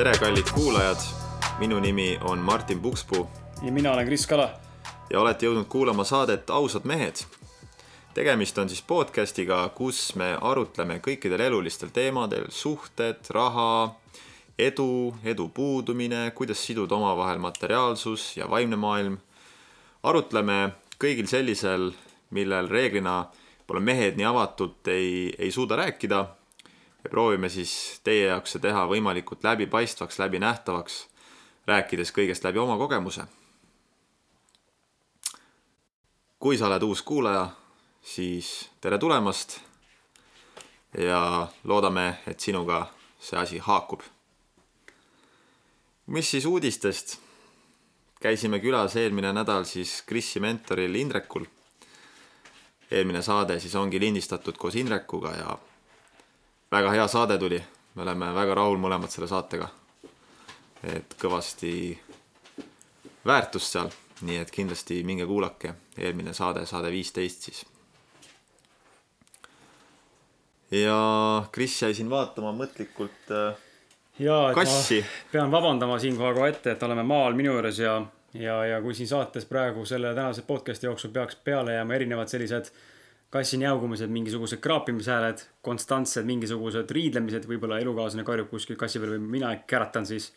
tere, kallid kuulajad. minu nimi on Martin Pukspuu ja mina olen Kris Kala. ja olete jõudnud kuulama saadet Ausad mehed. tegemist on siis podcast'iga, kus me arutleme kõikidel elulistel teemadel, suhted, raha, edu, edu puudumine, kuidas siduda omavahel materiaalsus ja vaimne maailm. arutleme kõigil sellisel, millel reeglina pole mehed nii avatult ei, ei suuda rääkida ja proovime siis teie jaoks see teha võimalikult läbipaistvaks, läbinähtavaks, rääkides kõigest läbi oma kogemuse. kui sa oled uus kuulaja, siis tere tulemast. ja loodame, et sinuga see asi haakub. mis siis uudistest? käisime külas eelmine nädal siis Krisi mentoril Indrekul. eelmine saade siis ongi lindistatud koos Indrekuga ja väga hea saade tuli, me oleme väga rahul mõlemad selle saatega. et kõvasti väärtust seal, nii et kindlasti minge kuulake eelmine saade, saade viisteist siis. ja Kris jäi siin vaatama mõtlikult äh, ja, kassi. pean vabandama siinkohal kohe ette, et oleme maal minu juures ja, ja, ja kui siin saates praegu selle tänase podcast'i jooksul peaks peale jääma erinevad sellised kassi njaugumised, mingisugused kraapimishääled, konstantsed mingisugused riidlemised, võib-olla elukaaslane karjub kuskil kassi peal või mina käratan, siis,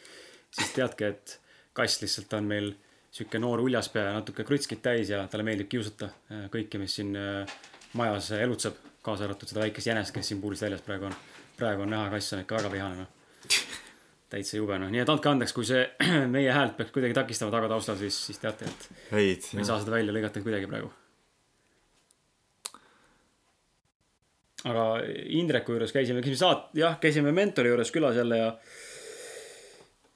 siis teadke, et kass lihtsalt on meil sihuke noor uljaspea ja natuke krutskit täis ja talle meeldib kiusata äh, kõike, mis siin äh, majas elutseb, kaasa arvatud seda väikest jänest, kes siin puurist väljas praegu on. praegu on näha, kass on ikka väga vihane, noh. täitsa jube, noh, nii et andke andeks, kui see meie häält peaks kuidagi takistama taga taustal, siis, siis teate, et Heid, me ei saa seda välja lõigata kuidagi praegu. Aga Indreku juures käisime, käisime saat-, jah, käisime mentori juures külas jälle ja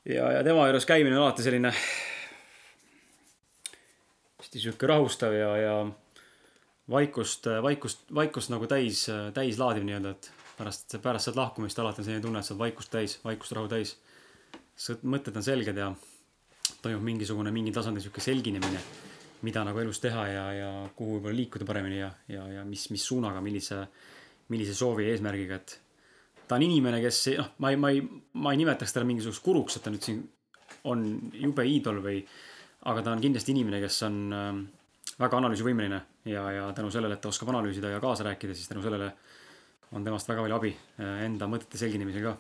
ja, ja tema juures käimine on alati selline hästi sihuke rahustav ja, ja vaikust, vaikust, vaikust nagu täis, täis laadiv nii-öelda, et pärast, pärast sealt lahkumist alati on selline tunne, et sa oled vaikust täis, vaikust rahu täis. mõtted on selged ja toimub mingisugune mingil tasandil sihuke selginemine, mida nagu elus teha ja, ja kuhu võib-olla liikuda paremini ja, ja, ja mis, mis suunaga, millise, millise soovi ja eesmärgiga, et ta on inimene, kes noh, ma ei, ma ei, ma ei nimetaks teda mingisuguseks kuruks, et ta nüüd siin on jube iidol või, aga ta on kindlasti inimene, kes on äh, väga analüüsivõimeline ja, ja tänu sellele, et ta oskab analüüsida ja kaasa rääkida, siis tänu sellele on temast väga palju abi äh, enda mõtete selginemisel ka.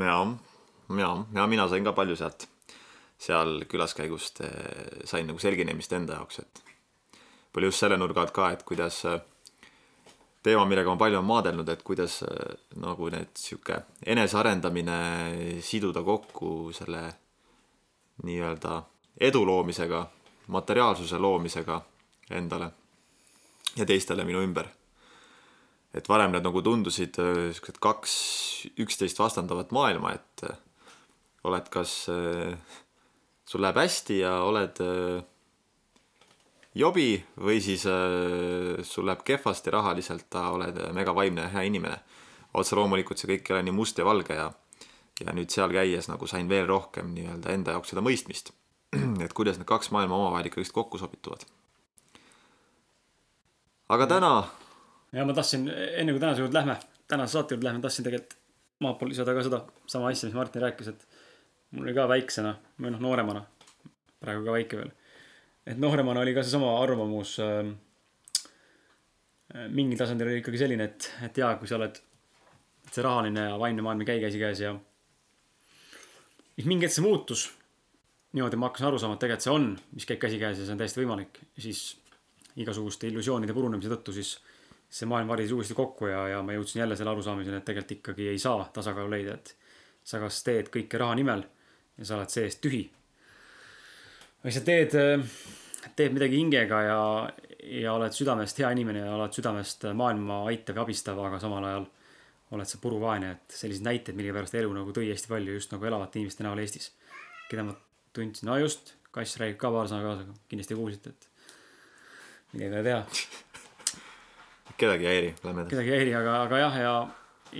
ja, ja, ja mina sain ka palju sealt, seal külaskäigust eh, sain nagu selginemist enda jaoks, et palju just selle nurga alt ka, et kuidas eh, teema, millega ma palju olen maadelnud, et kuidas eh, nagu need sihuke enesearendamine siduda kokku selle nii-öelda edu loomisega, materiaalsuse loomisega endale ja teistele minu ümber. et varem need nagu tundusid äh, siuksed kaks üksteist vastandavat maailma, et äh, oled kas, äh, sul läheb hästi ja oled jobi või siis sul läheb kehvasti rahaliselt, oled megavaimne ja hea inimene. otse loomulikult see kõik ei ole nii must ja valge ja, ja nüüd seal käies nagu sain veel rohkem nii-öelda enda jaoks seda mõistmist. et kuidas need kaks maailma omavahel ikkagi kokku sobituvad. aga täna. ja ma tahtsin, enne kui tänase juurde lähme, tänase saate juurde lähme, tahtsin tegelikult maalt poolt lisada ka seda sama asja, mis Martin rääkis, et mul oli ka väiksena või noh, nooremana, praegu ka väike veel. Et nooremana oli ka seesama arvamus äh, mingil tasandil oli ikkagi selline, et, et jaa, kui sa oled, see rahaline ja vaimne maailm ei käi käsikäes ja siis mingi hetk see muutus. niimoodi ma hakkasin aru saama, et tegelikult see on, mis käib käsikäes ja see on täiesti võimalik. siis igasuguste illusioonide purunemise tõttu siis see maailm varis uuesti kokku ja, ja ma jõudsin jälle selle arusaamiseni, et tegelikult ikkagi ei saa tasakaalu leida, et sa kas teed kõike raha nimel ja sa oled seest tühi. või sa teed, teed midagi hingega ja, ja oled südamest hea inimene ja oled südamest maailma aitav ja abistav, aga samal ajal oled sa puruvaene, et selliseid näiteid millegipärast elu nagu tõi hästi palju just nagu elavate inimeste näol Eestis. keda ma tundsin, no just, kass räägib ka paar sõna kaasa, kindlasti kuulsite, et midagi ei teha kedagi ei häiri, lähme edasi. kedagi ei häiri, aga, aga jah, ja,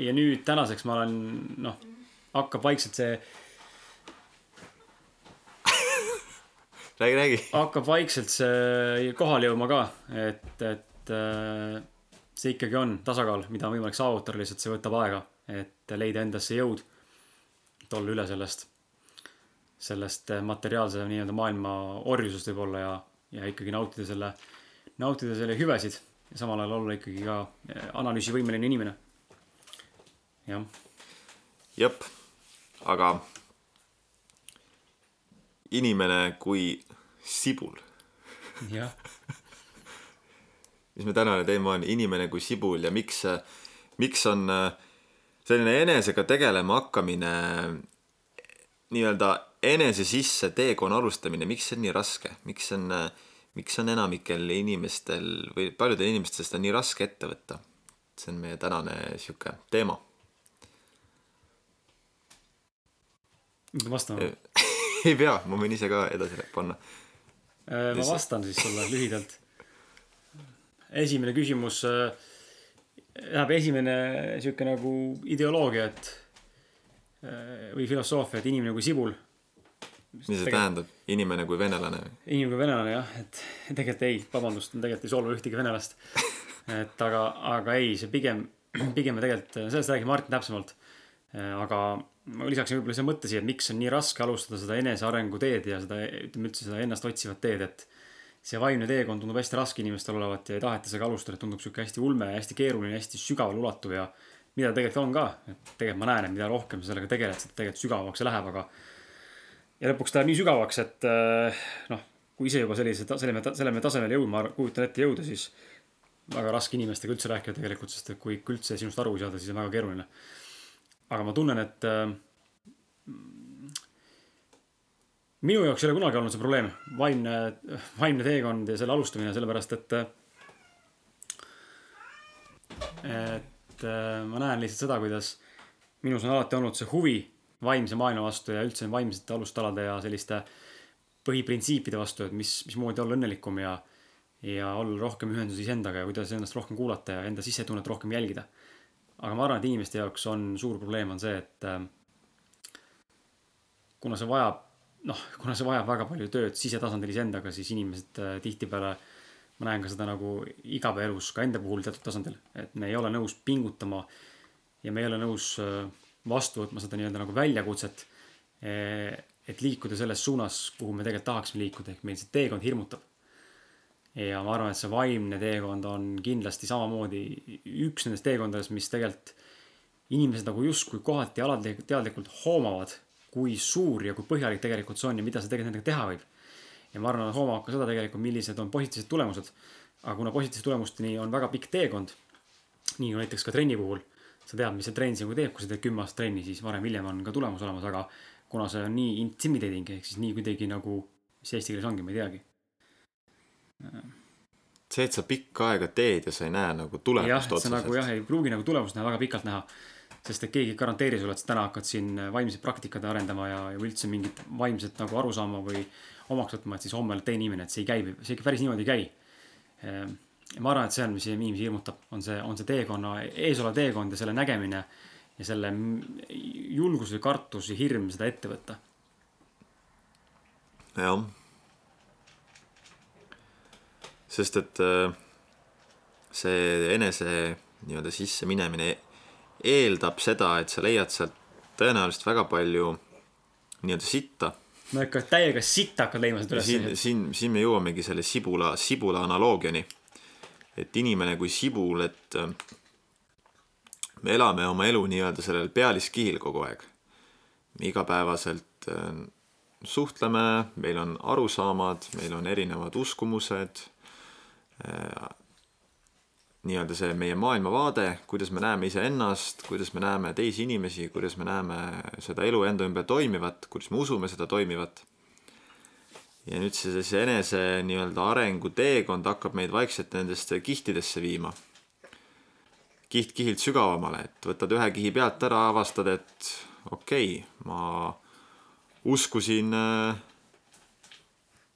ja nüüd tänaseks ma olen, noh, hakkab vaikselt see. Räägi, räägi. hakkab vaikselt see kohale jõudma ka, et, et äh, see ikkagi on tasakaal, mida on võimalik saavutada, lihtsalt see võtab aega, et leida endasse jõud, et olla üle sellest, sellest materiaalse nii-öelda maailma orjusest võib-olla ja, ja ikkagi nautida selle, nautida selle hüvesid ja samal ajal olla ikkagi ka analüüsivõimeline inimene. jah. jep, aga inimene kui sibul. jah mis me tänane teema on, inimene kui sibul ja miks, miks on äh, selline enesega tegelema hakkamine, nii-öelda enese sisse teekonna alustamine, miks see on nii raske, miks on, äh, miks on enamikel inimestel või paljudel inimestel seda nii raske ette võtta? see on meie tänane sihuke teema. vastama ei pea, ma võin ise ka edasi panna. Äh, ma vastan siis sulle lühidalt esimene küsimus äh, läheb esimene sihuke nagu ideoloogia, et äh, või filosoofia, et inimene kui sibul. mis see tegelikult... tähendab, inimene kui venelane? inimene kui venelane jah, et tegelikult ei, vabandust, tegelikult ei solva ühtegi venelast. et aga, aga ei, see pigem, pigem me tegelikult, sellest räägib Martin täpsemalt. Aga ma lisaksin võib-olla siia mõtte siia, et miks on nii raske alustada seda enesearengu teed ja seda, ütleme üldse seda ennast otsivat teed, et see vaimne teekond tundub hästi raske inimestel olevat ja ei taheta sellega alustada, tundub sihuke hästi ulme ja hästi keeruline, hästi sügavale ulatuv ja mida tegelikult on ka, et tegelikult ma näen, et mida rohkem sa sellega tegeled, seda tegelikult sügavamaks see läheb, aga ja lõpuks ta läheb nii sügavaks, et äh, noh, kui ise juba sellise, selle, sellele tasemele jõudma, kujutan ette jõuda, siis väga raske inimestega üldse rääkida tegelikult, sest kui ikka üldse sinust aru ei saada, siis on väga keeruline. Aga ma tunnen, et äh, minu jaoks ei ole kunagi olnud see probleem, vaimne, vaimne teekond ja selle alustamine, sellepärast et. et äh, ma näen lihtsalt seda, kuidas minus on alati olnud see huvi vaimse maailma vastu ja üldse vaimsete alustalade ja selliste põhiprintsiipide vastu, et mis, mismoodi olla õnnelikum ja, ja olla rohkem ühenduses iseendaga ja kuidas ennast rohkem kuulata ja enda sisetunnet rohkem jälgida. Aga ma arvan, et inimeste jaoks on suur probleem on see, et äh, kuna see vajab noh, kuna see vajab väga palju tööd sisetasandil iseendaga, siis inimesed äh, tihtipeale, ma näen ka seda nagu igapäevaelus ka enda puhul teatud tasandil, et me ei ole nõus pingutama ja me ei ole nõus äh, vastu võtma seda nii-öelda nagu väljakutset. Et liikuda selles suunas, kuhu me tegelikult tahaksime liikuda, ehk meil see teekond hirmutab. Ja ma arvan, et see vaimne teekond on kindlasti samamoodi üks nendest teekondadest, mis tegelikult inimesed nagu justkui kohati alateadlikult hoomavad kui suur ja kui põhjalik tegelikult see on ja mida sa tegelikult nendega teha võib. ja ma arvan, et hoomavad ka seda tegelikult, millised on positiivsed tulemused. aga kuna positiivsete tulemusteni on väga pikk teekond, nii nagu näiteks ka trenni puhul, sa tead, mis see trenn sinuga teeb, kui sa teed kümme aastat trenni, siis varem-hiljem on ka tulemus olemas, aga kuna see on nii intimidating ehk siis nii kuidagi nagu, mis eesti keeles ongi, ma ei teagi. See, et sa pikka aega teed ja sa ei näe nagu tulemust otseselt. nagu jah, ei pruugi nagu tulemust näha väga pikalt näha sest et keegi ei garanteeri sulle, et sa täna hakkad siin vaimseid praktikaid arendama ja, ja üldse mingit vaimset nagu arusaama või omaks võtma, et siis homme oled teine inimene, et see ei käi, see ikka päris niimoodi ei käi. Ehm, ma arvan, et see on, mis inimesi hirmutab, on see, on see teekonna, ees olev teekond ja selle nägemine ja selle julgus või kartus ja hirm seda ette võtta. jah. Sest et äh, see enese nii-öelda sisse minemine eeldab seda, et sa leiad sealt tõenäoliselt väga palju nii-öelda sitta. no ikka täiega sitta hakkad leidma sealt üles. siin, siin, siin me jõuamegi selle sibula, sibula analoogiani. et inimene kui sibul, et äh, me elame oma elu nii-öelda sellel pealiskihil kogu aeg. igapäevaselt äh, suhtleme, meil on arusaamad, meil on erinevad uskumused nii-öelda see meie maailmavaade, kuidas me näeme iseennast, kuidas me näeme teisi inimesi, kuidas me näeme seda elu enda ümber toimivat, kuidas me usume seda toimivat. ja nüüd see, see enese nii-öelda arenguteekond hakkab meid vaikselt nendesse kihtidesse viima. kiht kihilt sügavamale, et võtad ühe kihi pealt ära, avastad, et okei okay,, ma uskusin äh,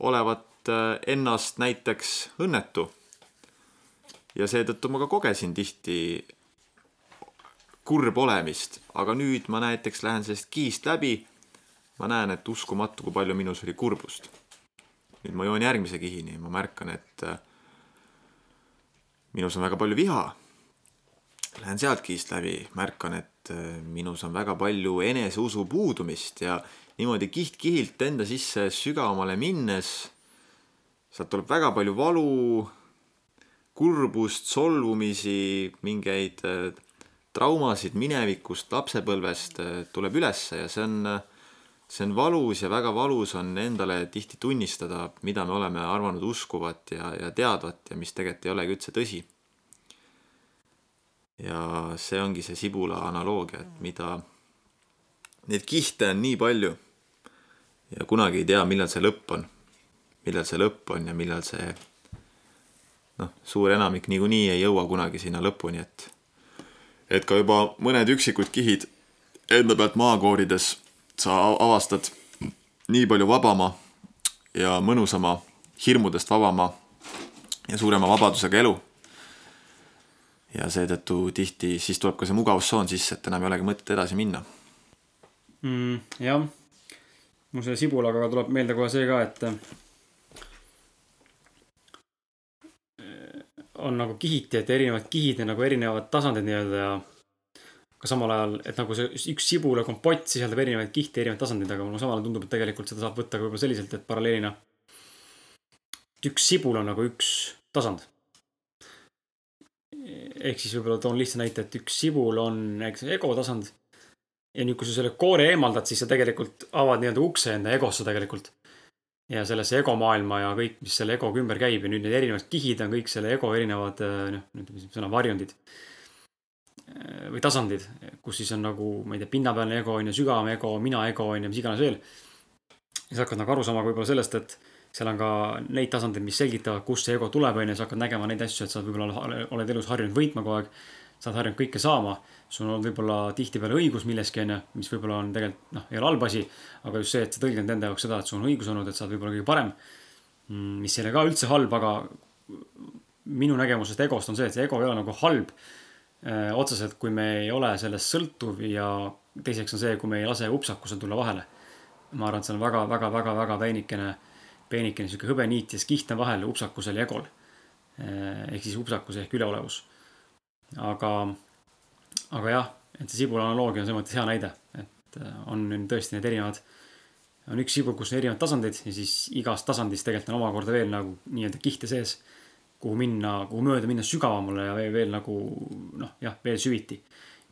olevat äh, ennast näiteks õnnetu. Ja seetõttu ma ka kogesin tihti kurb olemist, aga nüüd ma näiteks lähen sellest kiist läbi. ma näen, et uskumatu, kui palju minus oli kurbust. nüüd ma joon järgmise kihini. Ja ma märkan, et äh, minus on väga palju viha, lähen sealt kihist läbi, märkan, et äh, minus on väga palju eneseusu puudumist ja niimoodi kiht-kihilt enda sisse sügavamale minnes, sealt tuleb väga palju valu, kurbust, solvumisi, mingeid äh, traumasid minevikust, lapsepõlvest äh, tuleb ülesse ja see on, see on valus ja väga valus on endale tihti tunnistada, mida me oleme arvanud uskuvat ja, ja teadvat ja mis tegelikult ei olegi üldse tõsi ja see ongi see sibula analoogia, et mida, neid kihte on nii palju ja kunagi ei tea, millal see lõpp on. Millal see lõpp on ja millal see noh, suur enamik niikuinii ei jõua kunagi sinna lõpuni, et et ka juba mõned üksikud kihid enda pealt maha koorides sa avastad nii palju vabama ja mõnusama, hirmudest vabama ja suurema vabadusega elu ja seetõttu tihti siis tuleb ka see mugavustsoon sisse, et enam ei olegi mõtet edasi minna mm,. jah, mul selle sibulaga tuleb meelde kohe see ka, et on nagu kihiti, et erinevad kihid ja nagu erinevad tasandid nii-öelda ja ka samal ajal, et nagu see üks sibulakompott sisaldab erinevaid kihte, erinevaid tasandeid, aga mulle samal ajal tundub, et tegelikult seda saab võtta ka võib-olla selliselt, et paralleelina. üks sibul on nagu üks tasand ehk siis võib-olla toon lihtsa näite, et üks sibul on näiteks ego tasand. ja nüüd, kui sa selle koore eemaldad, siis sa tegelikult avad nii-öelda ukse enda egosse tegelikult. Ja sellesse egomaailma ja kõik, mis selle egoga ümber käib ja nüüd need erinevad kihid on kõik selle ego erinevad noh, ütleme siis sõna varjundid. või tasandid, kus siis on nagu, ma ei tea, pinnapealne ego on ju, sügavam ego, mina ego on ju, mis iganes veel. ja sa hakkad nagu aru saama võib-olla sellest, et seal on ka neid tasandeid, mis selgitavad, kust see ego tuleb, on ju, sa hakkad nägema neid asju, et sa võib-olla oled elus harjunud võitma kogu aeg. Sa oled harjunud kõike saama, sul on võib-olla tihtipeale õigus milleski, on ju, mis võib-olla on tegelikult noh, ei ole halb asi. aga just see, et sa tõlgendad enda jaoks seda, et sul on õigus olnud, et sa oled võib-olla kõige parem. Mm, mis ei ole ka üldse halb, aga minu nägemusest egost on see, et see ego ei ole nagu halb öö, otseselt, kui me ei ole sellest sõltuv ja teiseks on see, kui me ei lase upsakusel tulla vahele. ma arvan, et see on väga, väga, väga, väga peenikene peenikene sihuke hõbeniit ja siis kiht on vahel upsakusel ja egol. ehk siis upsakus ehk üleolevus. Aga, aga jah, et see sibula analoogia on selles mõttes hea näide, et äh, on tõesti need erinevad, on üks sibul, kus on erinevad tasandid ja siis igast tasandist tegelikult on omakorda veel nagu nii-öelda kihte sees. kuhu minna, kuhu mööda minna sügavamale ja veel, veel nagu noh, jah, veel süviti.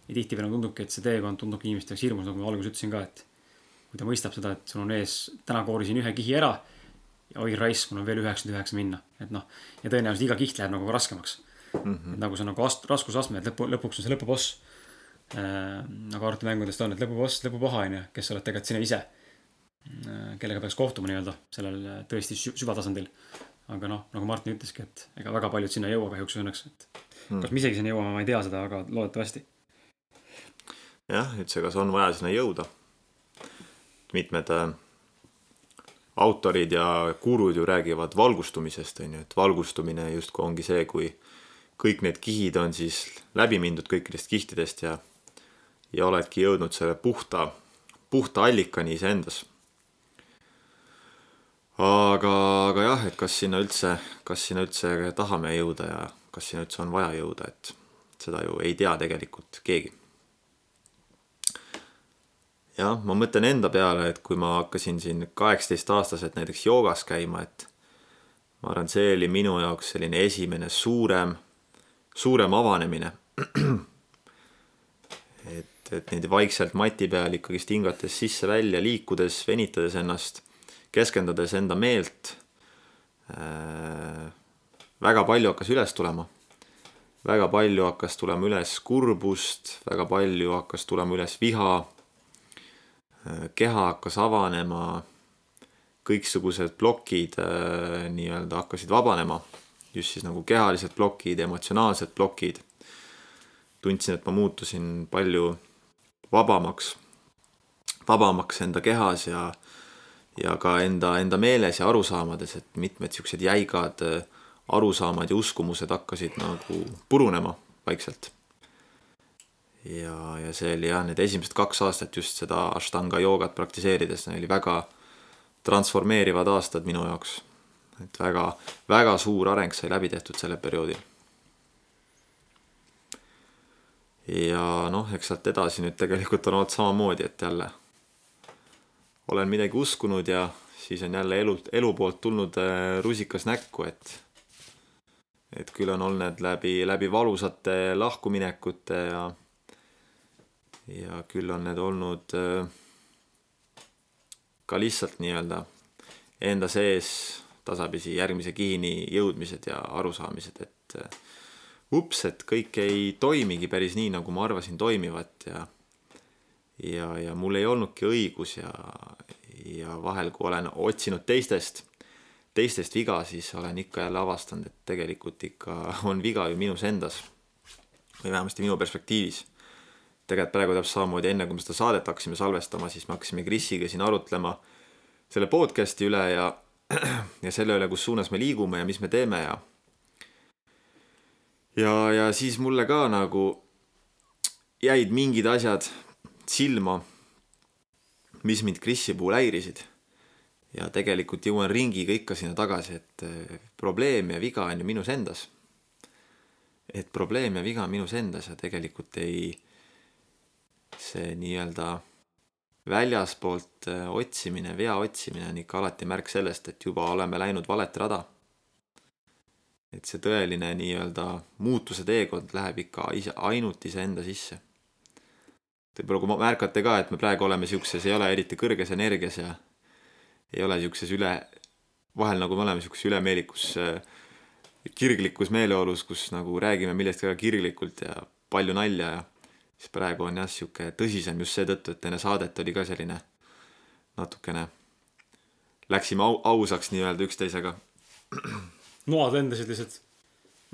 ja tihtipeale tundubki, et see teekond tundubki inimeste jaoks hirmus, nagu ma alguses ütlesin ka, et kui ta mõistab seda, et sul on ees, täna koorisin ühe kihi ära ja oi raisk, mul on veel üheksakümmend üheksa minna, et noh. ja tõenäoliselt iga kiht läheb nagu raskemaks mm. -hmm. nagu see on nagu ast-, raskusastme, et lõpu, lõpuks on see lõpuboss äh,. nagu arvutimängudest on, et lõpuboss, lõpupaha on ju, kes oled tegelikult sina ise äh,. kellega peaks kohtuma nii-öelda sellel äh, tõesti süvatasandil. aga noh, nagu Martin ütleski, et ega väga paljud sinna ei jõua kahjuks õnneks, et mm. kas me isegi sinna jõuame, ma ei tea seda, aga loodetavasti. jah, üldse, kas on vaja sinna jõuda? mitmed äh autorid ja gurud ju räägivad valgustumisest, on ju, et valgustumine justkui ongi see, kui kõik need kihid on siis läbi mindud kõikidest kihtidest ja, ja oledki jõudnud selle puhta, puhta allikani iseendas. aga, aga jah, et kas sinna üldse, kas sinna üldse tahame jõuda ja kas sinna üldse on vaja jõuda, et seda ju ei tea tegelikult keegi jah, ma mõtlen enda peale, et kui ma hakkasin siin kaheksateistaastaselt näiteks joogas käima, et ma arvan, see oli minu jaoks selline esimene suurem, suurem avanemine. et, et niimoodi vaikselt mati peal ikkagist hingates sisse-välja, liikudes, venitades ennast, keskendudes enda meelt äh,. väga palju hakkas üles tulema. väga palju hakkas tulema üles kurbust, väga palju hakkas tulema üles viha keha hakkas avanema, kõiksugused plokid äh, nii-öelda hakkasid vabanema, just siis nagu kehalised plokid, emotsionaalsed plokid. tundsin, et ma muutusin palju vabamaks, vabamaks enda kehas ja, ja ka enda, enda meeles ja arusaamades, et mitmed siuksed jäigad arusaamad ja uskumused hakkasid nagu purunema vaikselt ja, ja see oli jah, need esimesed kaks aastat just seda Ashtanga joogat praktiseerides oli väga transformeerivad aastad minu jaoks. Et väga, väga suur areng sai läbi tehtud sellel perioodil. ja noh, eks sealt edasi nüüd tegelikult on olnud samamoodi, et jälle olen midagi uskunud ja siis on jälle elu, elu poolt tulnud äh, rusikas näkku, et et küll on olnud läbi, läbi valusate lahkuminekute ja ja küll on need olnud äh, ka lihtsalt nii-öelda enda sees tasapisi järgmise kihini jõudmised ja arusaamised, et äh, ups, et kõik ei toimigi päris nii, nagu ma arvasin toimivat ja ja, ja mul ei olnudki õigus ja, ja vahel, kui olen otsinud teistest, teistest viga, siis olen ikka jälle avastanud, et tegelikult ikka on viga ju minus endas. või vähemasti minu perspektiivis. tegelikult praegu täpselt samamoodi, enne kui me seda saadet hakkasime salvestama, siis me hakkasime Krisiga siin arutlema selle podcast'i üle ja, ja selle üle, kus suunas me liigume ja mis me teeme ja ja, ja siis mulle ka nagu jäid mingid asjad silma, mis mind Krisi puhul häirisid. ja tegelikult jõuan ringiga ikka sinna tagasi, et eh, probleem ja viga on ju minus endas. et probleem ja viga on minus endas ja tegelikult ei, see nii-öelda väljaspoolt eh, otsimine, vea otsimine on ikka alati märk sellest, et juba oleme läinud valet rada et see tõeline nii-öelda muutuse teekond läheb ikka ise, ainult iseenda sisse. võib-olla kui märkate ka, et me praegu oleme siukses, ei ole eriti kõrges energias ja ei ole siukses üle, vahel nagu me oleme siukses ülemeelikus äh, kirglikus meeleolus, kus nagu räägime millestki väga kirglikult ja palju nalja ja siis praegu on jah, sihuke tõsisem just seetõttu, et enne saadet oli ka selline natukene, läksime au, ausaks nii-öelda üksteisega noad lendasid lihtsalt.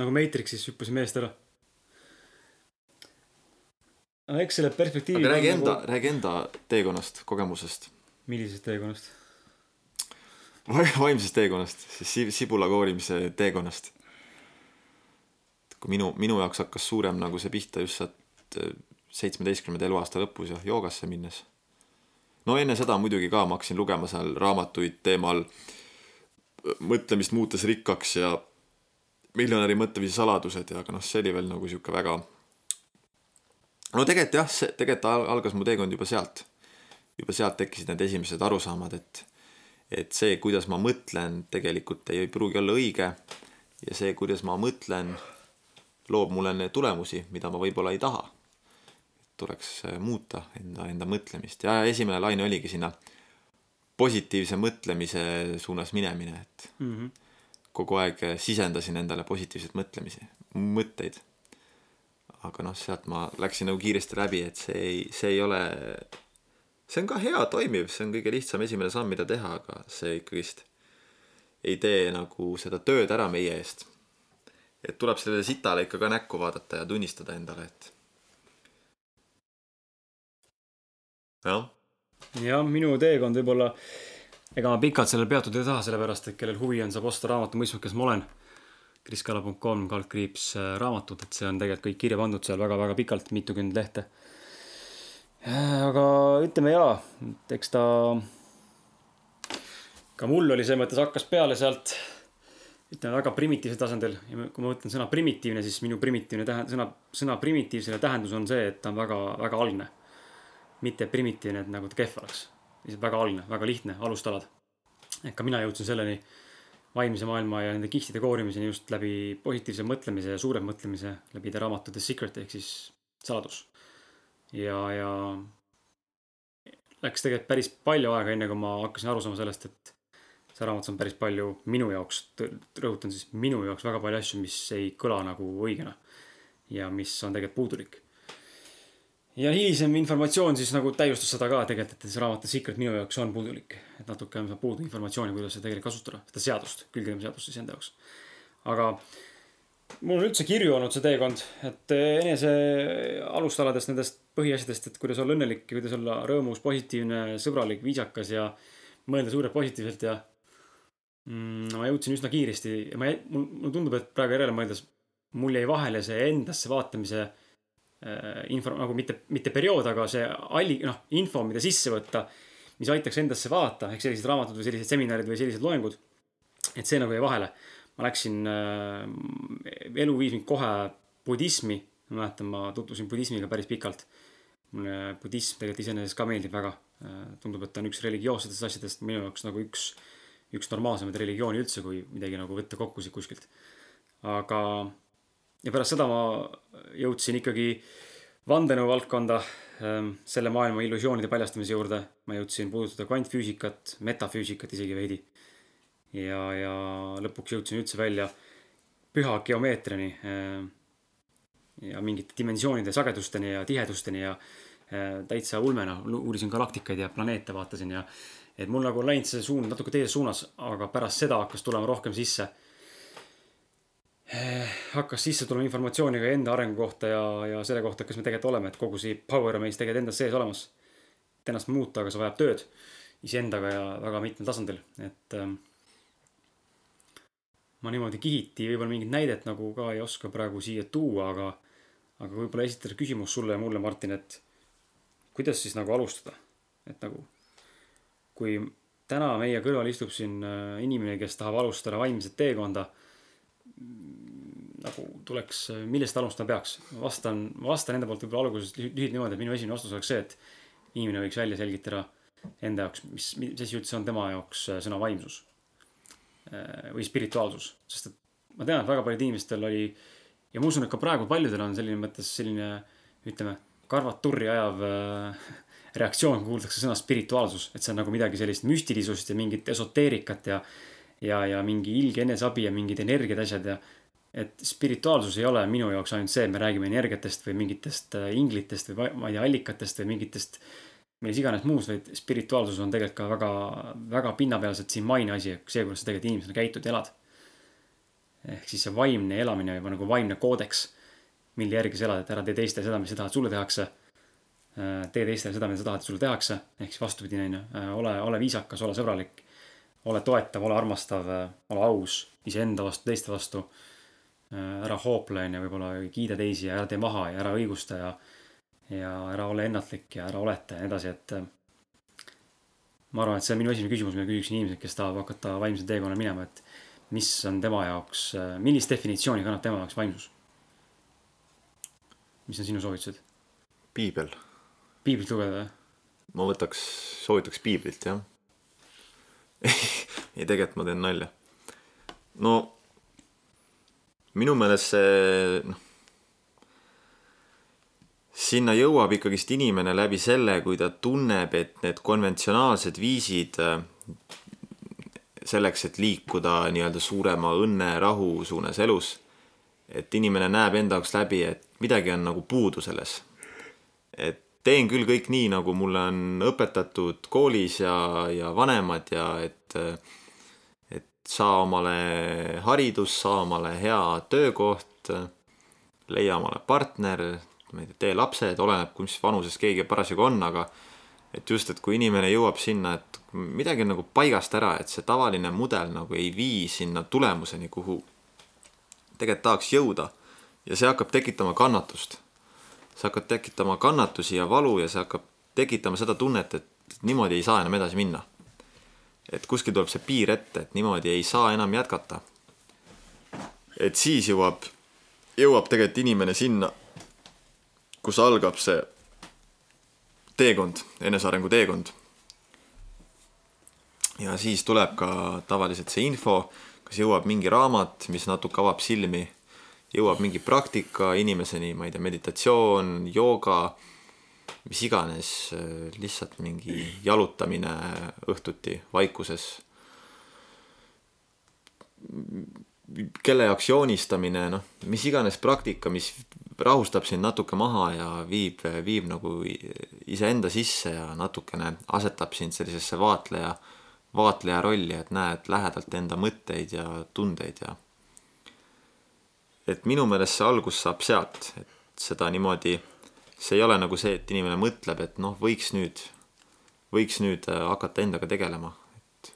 nagu Matrixis hüppasin meest ära. aga eks selle perspektiivi. aga räägi enda nagu..., räägi enda teekonnast, kogemusest. millisest teekonnast? vaimsest teekonnast, siis sibula koorimise teekonnast. kui minu, minu jaoks hakkas suurem nagu see pihta just sealt seitsmeteistkümnenda eluaasta lõpus ja joogasse minnes. no enne seda muidugi ka ma hakkasin lugema seal raamatuid teemal äh, mõtlemist muutes rikkaks ja miljonäri mõtteviisi saladused ja aga noh, see oli veel nagu sihuke väga. no tegelikult jah, see tegelikult algas mu teekond juba sealt. juba sealt tekkisid need esimesed arusaamad, et, et see, kuidas ma mõtlen, tegelikult ei pruugi olla õige. ja see, kuidas ma mõtlen, loob mulle tulemusi, mida ma võib-olla ei taha. Tuleks muuta enda, enda mõtlemist ja esimene laine oligi sinna positiivse mõtlemise suunas minemine, et mm -hmm. kogu aeg sisendasin endale positiivseid mõtlemisi, mõtteid. aga noh, sealt ma läksin nagu kiiresti läbi, et see ei, see ei ole, see on ka hea, toimiv, see on kõige lihtsam esimene samm, mida teha, aga see ikkagist ei tee nagu seda tööd ära meie eest. et tuleb sellele sitale ikka ka näkku vaadata ja tunnistada endale, et jah jah, minu teekond võib-olla, ega ma pikalt sellel peatuda ei taha, sellepärast et kellel huvi on, saab osta raamatu Mõistmak, kes ma olen. kriskala.com, kaldkriips äh, raamatud, et see on tegelikult kõik kirja pandud seal väga-väga pikalt, mitukümmend lehte. Äh, aga ütleme jaa, et eks ta, ka mul oli selles mõttes hakkas peale sealt ütleme väga primitiivsel tasandil ja kui ma mõtlen sõna primitiivne, siis minu primitiivne tähend-, sõna, sõna primitiivsele tähendus on see, et ta on väga, väga algne mitte primitiivne, et nagu ta kehv oleks. lihtsalt väga algne, väga lihtne, alustalad. et ka mina jõudsin selleni vaimse maailma ja nende kihtide koorimiseni just läbi positiivse mõtlemise ja suurem mõtlemise läbi The raamatu The Secret ehk siis saladus. ja, ja läks tegelikult päris palju aega, enne kui ma hakkasin aru saama sellest, et see raamat on päris palju minu jaoks, rõhutan siis minu jaoks väga palju asju, mis ei kõla nagu õigena. ja mis on tegelikult puudulik ja hilisem informatsioon siis nagu täiustas seda ka tegelikult, et see raamat The Secret minu jaoks on puudulik. et natuke on puudu informatsiooni, kuidas seda tegelikult kasutada, seda seadust, külgkirjaseadust siis enda jaoks. aga mul on üldse kirju olnud see teekond, et enese alustaladest, nendest põhiasjadest, et kuidas olla õnnelik ja kuidas olla rõõmus, positiivne, sõbralik, viisakas ja mõelda suurelt positiivselt ja mm, ma jõudsin üsna kiiresti ja ma, mul, mulle tundub, et praegu järele mõeldes mul jäi vahele see endasse vaatamise info nagu mitte, mitte periood, aga see alli-, noh, info, mida sisse võtta, mis aitaks endasse vaadata, ehk sellised raamatud või sellised seminarid või sellised loengud. et see nagu jäi vahele. ma läksin äh,, elu viis mind kohe budismi ma mäletan, ma tutvusin budismiga päris pikalt. mulle budism tegelikult iseenesest ka meeldib väga. tundub, et ta on üks religioossetest asjadest minu jaoks nagu üks, üks normaalsemaid religioone üldse, kui midagi nagu võtta kokku siit kuskilt. aga, ja pärast seda ma jõudsin ikkagi vandenõu valdkonda, selle maailma illusioonide paljastamise juurde. ma jõudsin puudutada kvantfüüsikat, metafüüsikat isegi veidi. ja, ja lõpuks jõudsin üldse välja püha geomeetriani. ja mingite dimensioonide sagedusteni ja tihedusteni ja äh, täitsa ulmena uurisin galaktikaid ja planeete vaatasin ja et mul nagu on läinud see suund natuke teises suunas, aga pärast seda hakkas tulema rohkem sisse. Hakkas sisse tulema informatsiooni ka enda arengu kohta ja, ja selle kohta, kes me tegelikult oleme, et kogu see power on meis tegelikult endas sees olemas. et ennast muuta, aga see vajab tööd iseendaga ja väga mitmel tasandil, et ähm, ma niimoodi kihiti võib-olla mingit näidet nagu ka ei oska praegu siia tuua, aga, aga võib-olla esitada küsimus sulle ja mulle, Martin, et kuidas siis nagu alustada, et nagu kui täna meie kõrval istub siin äh, inimene, kes tahab alustada vaimset teekonda, nagu tuleks, millest alustama peaks? vastan, vastan enda poolt võib-olla alguses lühi- lühidalt niimoodi, et minu esimene vastus oleks see, et inimene võiks välja selgitada enda jaoks, mis, mis asi üldse on tema jaoks äh, sõna vaimsus äh, või spirituaalsus, sest et ma tean, et väga paljudel inimestel oli ja ma usun, et ka praegu paljudel on selline mõttes selline ütleme, karvad turri ajav äh, reaktsioon, kui kuuldakse sõna spirituaalsus, et see on nagu midagi sellist müstilisust ja mingit esoteerikat ja ja, ja mingi ilge eneseabi ja mingid energiad, asjad ja et spirituaalsus ei ole minu jaoks ainult see, et me räägime energiatest või mingitest äh, inglitest või ma ei tea, allikatest või mingitest milles iganes muus, vaid spirituaalsus on tegelikult ka väga, väga pinnapealselt siin maine asi, see, kuidas sa tegelikult inimesena käitud ja elad. ehk siis see vaimne elamine või nagu vaimne koodeks, mille järgi sa elad, et ära tee teistele seda, mis sa tahad, sulle tehakse. tee teistele seda, mida sa tahad, sulle tehakse, ehk siis vastupidine on ju, ole, ole viisakas, ole sõbralik. ole toetav, ole armastav, ole aus iseenda vastu, teiste vastu. Ära hoople on ju, võib-olla kiida teisi ja ära tee maha ja ära õigusta ja ja ära ole ennatlik ja ära oleta ja nii edasi, et äh, ma arvan, et see on minu esimene küsimus, mida küsiksin inimeselt, kes tahab hakata vaimsel teekonnal minema, et mis on tema jaoks, millist definitsiooni kannab tema jaoks vaimsus? mis on sinu soovitused? piibel, piiblit lugeda või? ma võtaks, soovitaks piiblit jah. ei, tegelikult ma teen nalja. no minu meelest see, noh, sinna jõuab ikkagist inimene läbi selle, kui ta tunneb, et need konventsionaalsed viisid äh, selleks, et liikuda nii-öelda suurema õnne, rahu suunas elus, et inimene näeb enda jaoks läbi, et midagi on nagu puudu selles. et teen küll kõik nii, nagu mulle on õpetatud koolis ja, ja vanemad ja et, et saa omale haridus, saa omale hea töökoht, leia omale partner, ma ei tea, tee lapsed, oleneb, mis vanuses keegi parasjagu on, aga et just, et kui inimene jõuab sinna, et midagi on nagu paigast ära, et see tavaline mudel nagu ei vii sinna tulemuseni, kuhu tegelikult tahaks jõuda ja see hakkab tekitama kannatust see hakkab tekitama kannatusi ja valu ja see hakkab tekitama seda tunnet, et niimoodi ei saa enam edasi minna. Et kuskil tuleb see piir ette, et niimoodi ei saa enam jätkata. et siis jõuab, jõuab tegelikult inimene sinna, kus algab see teekond, enesearengu teekond. ja siis tuleb ka tavaliselt see info, kas jõuab mingi raamat, mis natuke avab silmi jõuab mingi praktika inimeseni, ma ei tea, meditatsioon, jooga, mis iganes, lihtsalt mingi jalutamine õhtuti vaikuses. kelle jaoks joonistamine, noh, mis iganes praktika, mis rahustab sind natuke maha ja viib, viib nagu iseenda sisse ja natukene asetab sind sellisesse vaatleja, vaatleja rolli, et näed lähedalt enda mõtteid ja tundeid ja et minu meelest see algus saab sealt, et seda niimoodi, see ei ole nagu see, et inimene mõtleb, et noh, võiks nüüd, võiks nüüd äh, hakata endaga tegelema, et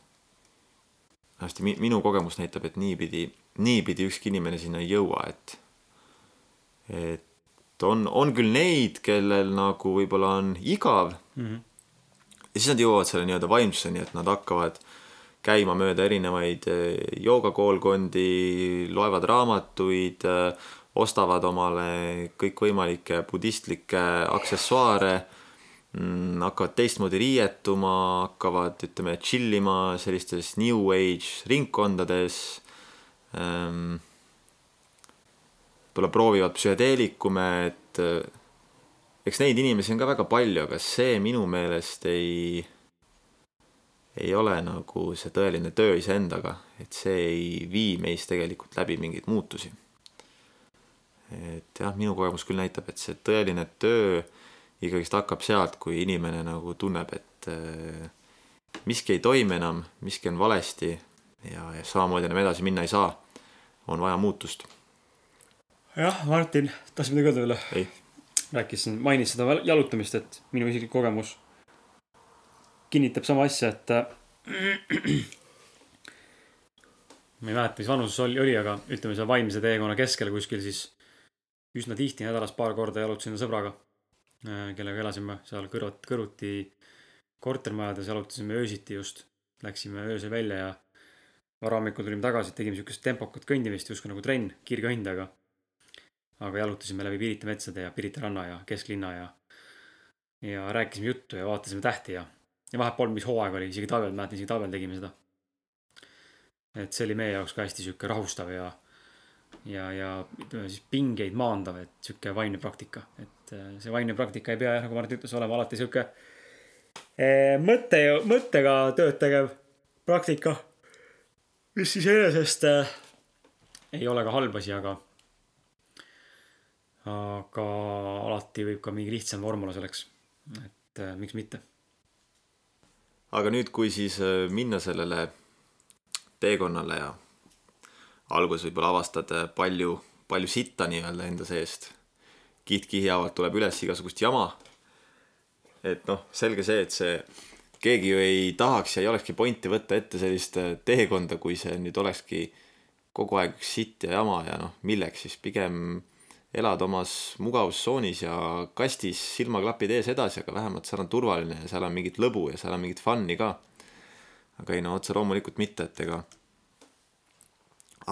hästi mi- minu kogemus näitab, et niipidi, niipidi ükski inimene sinna ei jõua, et et on, on küll neid, kellel nagu võib-olla on igav mm. -hmm. ja siis nad jõuavad selle nii-öelda vaimsuseni, et nad hakkavad käima mööda erinevaid eh, joogakoolkondi, loevad raamatuid, ostavad omale kõikvõimalikke budistlikke aksessuaare mm, hakkavad teistmoodi riietuma, hakkavad, ütleme, chill ima sellistes new age ringkondades ähm,. võib-olla proovivad psühhedeelikume, et äh, eks neid inimesi on ka väga palju, aga see minu meelest ei, ei ole nagu see tõeline töö iseendaga, et see ei vii meis tegelikult läbi mingeid muutusi. Et jah, minu kogemus küll näitab, et see tõeline töö ikkagist hakkab sealt, kui inimene nagu tunneb, et äh, miski ei toimi enam, miski on valesti ja, ja samamoodi enam edasi minna ei saa. on vaja muutust. jah, Martin, tahtsid midagi öelda veel? ei. rääkisin, mainis seda jalutamist, et minu isiklik kogemus kinnitab sama asja, et äh, ma ei mäleta, mis vanuses oli, oli, aga ütleme seal vaimse teekonna keskel kuskil siis üsna tihti nädalas paar korda jalutasin sõbraga Äh, kellega elasime seal kõrvut, kõrvuti kortermajades, jalutasime öösiti just. Läksime öösel välja ja varahommikul tulime tagasi, tegime siukest tempokat kõndimist, justkui nagu trenn, kiirkõnd, aga. aga jalutasime läbi Pirita metsade ja Pirita ranna ja kesklinna ja. ja rääkisime juttu ja vaatasime tähti ja, ja vahepeal, mis hooaeg oli, isegi talvel, mäletan isegi talvel tegime seda. et see oli meie jaoks ka hästi sihuke rahustav ja ja, ja ütleme siis pingeid maandav, et sihuke vaimne praktika, et äh, see vaimne praktika ei pea jah, nagu Mart ütles, olema alati sihuke eh, mõtte, mõttega tööd tegev praktika. mis iseenesest äh, ei ole ka halb asi, aga, aga alati võib ka mingi lihtsam vorm olla selleks, et äh, miks mitte. aga nüüd, kui siis äh, minna sellele teekonnale ja alguses võib-olla avastad äh, palju, palju sitta nii-öelda enda seest. kiht-kihi haavalt tuleb üles igasugust jama. et noh, selge see, et see, keegi ju ei tahaks ja ei olekski pointi võtta ette sellist äh, teekonda, kui see nüüd olekski kogu aeg üks sitt ja jama ja noh, milleks siis pigem elad omas mugavustsoonis ja kastis silmaklapid ees edasi, aga vähemalt seal on turvaline ja seal on mingit lõbu ja seal on mingit fun'i ka. aga ei no otse loomulikult mitte, et ega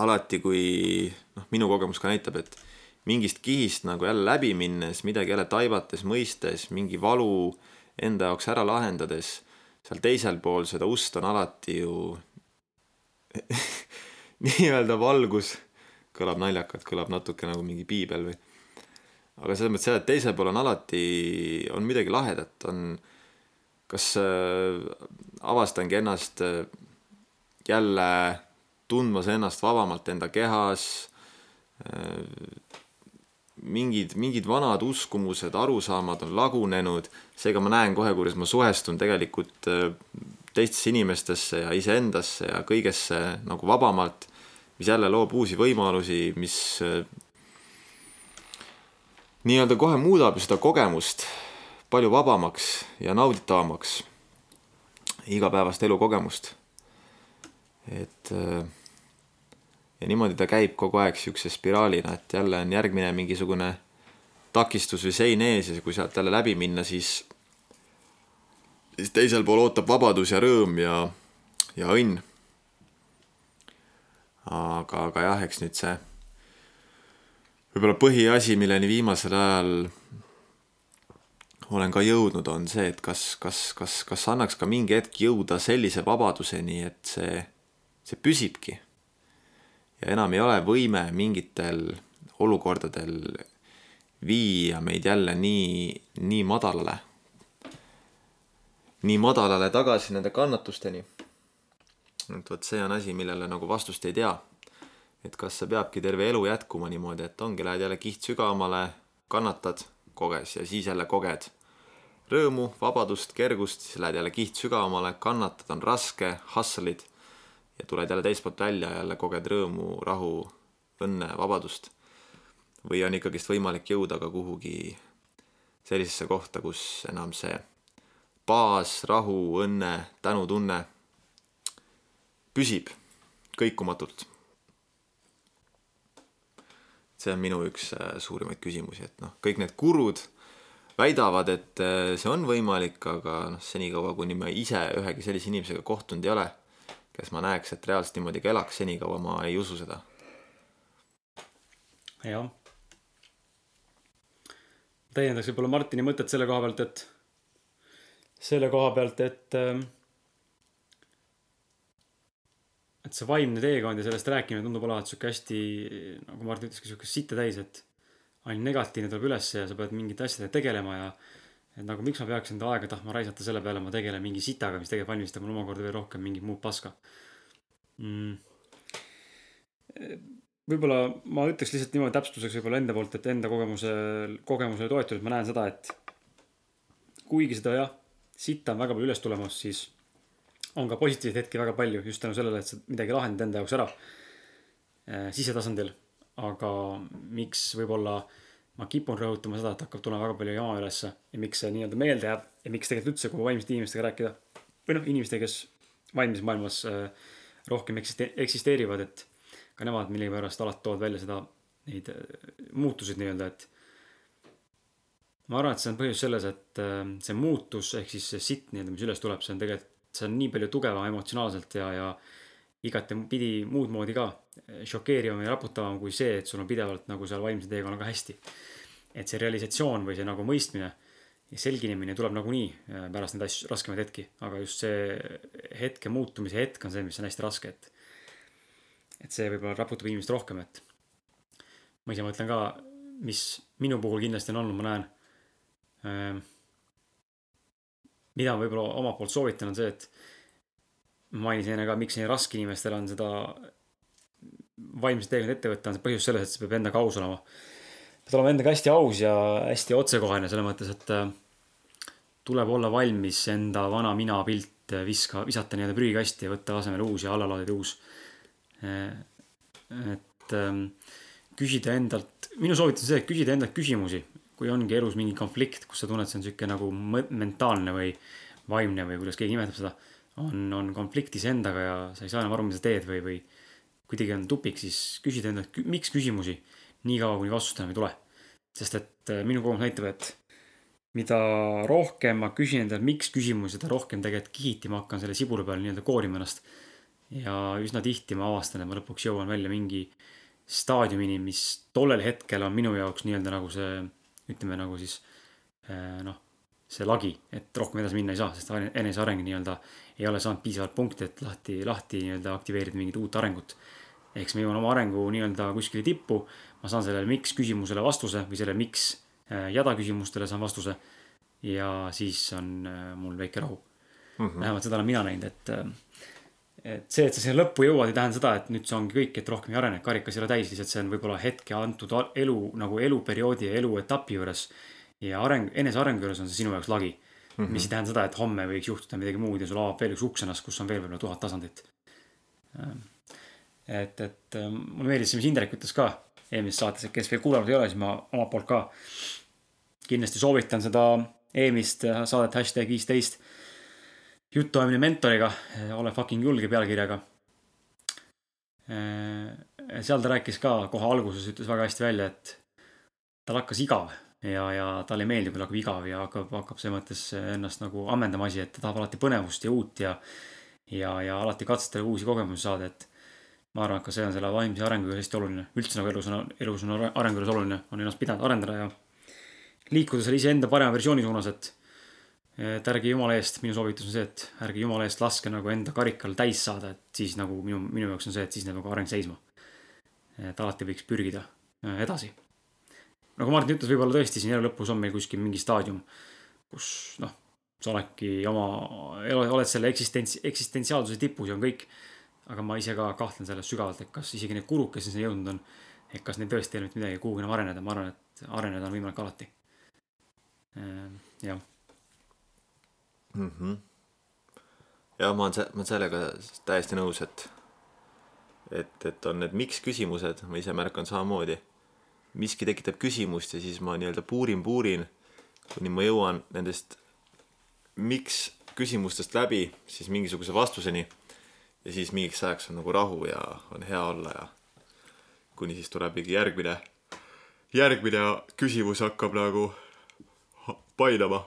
alati, kui noh, minu kogemus ka näitab, et mingist kihist nagu jälle läbi minnes, midagi jälle taibates, mõistes, mingi valu enda jaoks ära lahendades, seal teisel pool seda ust on alati ju nii-öelda valgus, kõlab naljakalt, kõlab natuke nagu mingi piibel või. aga selles mõttes jah, et teisel pool on alati, on midagi lahedat, on, kas äh, avastangi ennast äh, jälle tundmas ennast vabamalt enda kehas. mingid, mingid vanad uskumused, arusaamad on lagunenud, seega ma näen kohe, kuidas ma suhestun tegelikult äh, teistesse inimestesse ja iseendasse ja kõigesse nagu vabamalt, mis jälle loob uusi võimalusi, mis äh, nii-öelda kohe muudab seda kogemust palju vabamaks ja nauditavamaks, igapäevast elukogemust et äh, ja niimoodi ta käib kogu aeg siukse spiraalina, et jälle on järgmine mingisugune takistus või sein ees ja kui sealt jälle läbi minna, siis, siis teisel pool ootab vabadus ja rõõm ja, ja õnn. aga, aga jah, eks nüüd see võib-olla põhiasi, milleni viimasel ajal olen ka jõudnud, on see, et kas, kas, kas, kas annaks ka mingi hetk jõuda sellise vabaduseni, et see see püsibki. ja enam ei ole võime mingitel olukordadel viia meid jälle nii, nii madalale, nii madalale tagasi nende kannatusteni. et vot see on asi, millele nagu vastust ei tea. et kas see peabki terve elu jätkuma niimoodi, et ongi, lähed jälle kiht sügavamale, kannatad, koges ja siis jälle koged rõõmu, vabadust, kergust, siis lähed jälle kiht sügavamale, kannatad, on raske, hustle'id ja tuled jälle teistpoolt välja, jälle koged rõõmu, rahu, õnne, vabadust. või on ikkagist võimalik jõuda ka kuhugi sellisesse kohta, kus enam see baas, rahu, õnne, tänutunne püsib kõikumatult. see on minu üks äh, suurimaid küsimusi, et noh, kõik need gurud väidavad, et äh, see on võimalik, aga noh, senikaua, kuni ma ise ühegi sellise inimesega kohtunud ei ole kes ma näeks, et reaalselt niimoodi ka elaks, senikaua ma ei usu seda. jah, täiendaks võib-olla Martini mõtet selle koha pealt, et, selle koha pealt, et ähm, et see vaimne teekond ja sellest rääkimine tundub olevat sihuke hästi, nagu Martin ütleski, sihuke sitte täis, et ainult negatiivne tuleb ülesse ja sa pead mingite asjadega tegelema ja et nagu miks ma peaks enda aega tahtma raisata selle peale, ma tegelen mingi sitaga, mis tegelikult valmistab mulle omakorda veel rohkem mingit muud paska mm.. võib-olla ma ütleks lihtsalt niimoodi täpsustuseks võib-olla enda poolt, et enda kogemuse, kogemusele toetudes ma näen seda, et kuigi seda jah, sitta on väga palju üles tulemas, siis on ka positiivseid hetki väga palju just tänu sellele, et sa midagi lahendad enda jaoks ära äh, sisetasandil. aga miks võib-olla ma kipun rõhutama seda, et hakkab tulema väga palju jama ülesse ja miks see nii-öelda meelde jääb ja miks tegelikult üldse, kui vaimsete inimestega rääkida. Või noh, inimestega, kes vaimses maailmas äh, rohkem eksiste-, eksisteerivad, et ka nemad millegipärast alati toovad välja seda, neid äh, muutuseid nii-öelda, et ma arvan, et see on põhjus selles, et see muutus ehk siis see sitt nii-öelda, mis üles tuleb, see on tegelikult see on nii palju tugevam emotsionaalselt ja, ja igatepidi muud moodi ka šokeerivam ja raputavam kui see, et sul on pidevalt nagu seal vaimse teekonnaga hästi. et see realisatsioon või see nagu mõistmine ja selginemine tuleb nagunii äh, pärast neid asju, raskemaid hetki, aga just see hetke muutumise hetk on see, mis on hästi raske, et. et see võib-olla raputab inimest rohkem, et. ma ise mõtlen ka, mis minu puhul kindlasti on olnud, ma näen ähm, mida ma võib-olla omalt poolt soovitan, on see, et mainisin enne ka, miks nii raske inimestel on seda vaimset teekond ette võtta, on see põhjus selles, et sa pead endaga aus olema. pead olema endaga hästi aus ja hästi otsekohene selles mõttes, et äh, tuleb olla valmis enda vana mina pilt viska, visata nii-öelda prügikasti ja võtta asemele uus ja allalaadida uus. Äh, et ähm, küsida endalt, minu soovitus on see, et küsida endalt küsimusi kui ongi elus mingi konflikt, kus sa tunned, see on sihuke nagu mentaalne või vaimne või kuidas keegi nimetab seda. On, on konflikt iseendaga ja sa ei saa enam aru, mida sa teed või, või kuidagi on tupik, siis küsida endalt, miks küsimusi niikaua, kuni vastust enam ei tule. sest et äh, minu kogemus näitab, et mida rohkem ma küsin endalt, miks küsimusi, seda rohkem tegelikult kihiti ma hakkan selle sibula peal nii-öelda koorima ennast. ja üsna tihti ma avastan, et ma lõpuks jõuan välja mingi staadiumini, mis tollel hetkel on minu jaoks nii-öelda nagu see ütleme nagu siis eh, noh, see lagi, et rohkem edasi minna ei saa, sest eneseareng nii-öelda ei ole saanud piisavalt punkte, et lahti, lahti nii-öelda aktiveerida mingit uut arengut. ehk siis ma jõuan oma arengu nii-öelda kuskile tippu, ma saan sellele miks küsimusele vastuse või sellele miks eh, jada küsimustele saan vastuse. ja siis on eh, mul väike rahu mm. -hmm. vähemalt seda olen mina näinud, et et see, et sa sinna lõppu jõuad, ei tähenda seda, et nüüd see ongi kõik, et rohkem ei arene, karikas ei ole täis, lihtsalt see on võib-olla hetke antud elu nagu eluperioodi ja eluetapi juures. ja areng, enesearengu juures on see sinu jaoks lagi mm. -hmm. mis ei tähenda seda, et homme võiks juhtuda midagi muud ja sul avab veel üks uks ennast, kus on veel võib-olla tuhat tasandit. Ähm, et, et ähm, mulle meeldis see, mis Indrek ütles ka eelmises saates, et kes veel kuulanud ei ole, siis ma omalt poolt ka kindlasti soovitan seda eelmist saadet hashtag viisteist jutuajamine mentoriga, ole fucking julge pealkirjaga. seal ta rääkis ka kohe alguses, ütles väga hästi välja, et tal hakkas igav ja, ja talle ei meeldi, kui hakkab igav ja hakkab, hakkab selles mõttes ennast nagu ammendama asi, et ta tahab alati põnevust ja uut ja, ja, ja alati katsetada uusi kogemusi saada, et ma arvan, et ka see on selle vaimse arengu juures hästi oluline, üldse nagu elus on, elus on arengu juures oluline, on ennast pidanud arendada ja liikuda selle iseenda parema versiooni suunas, et et ärge jumala eest, minu soovitus on see, et ärge jumala eest laske nagu enda karikal täis saada, et siis nagu minu, minu jaoks on see, et siis läheb nagu areng seisma. et alati võiks pürgida äh, edasi. Nagu Martin ütles, võib-olla tõesti siin elu lõpus on meil kuskil mingi staadium, kus noh, sa oledki oma, oled selle eksistents, eksistentsiaalsuse tipus ja on kõik. aga ma ise ka kahtlen selles sügavalt, et kas isegi need kulud, kes sinna jõudnud on, et kas neil tõesti ei ole mitte midagi kuhugi enam areneda, ma arvan, et areneda on võimalik alati. Äh, jah mm. -hmm. ja ma olen, ma olen sellega täiesti nõus, et, et, et on need miks küsimused, ma ise märkan samamoodi. Miski tekitab küsimust ja siis ma nii-öelda puurin, puurin, kuni ma jõuan nendest miks küsimustest läbi siis mingisuguse vastuseni. ja siis mingiks ajaks on nagu rahu ja on hea olla ja kuni siis tuleb mingi järgmine, järgmine küsimus hakkab nagu painama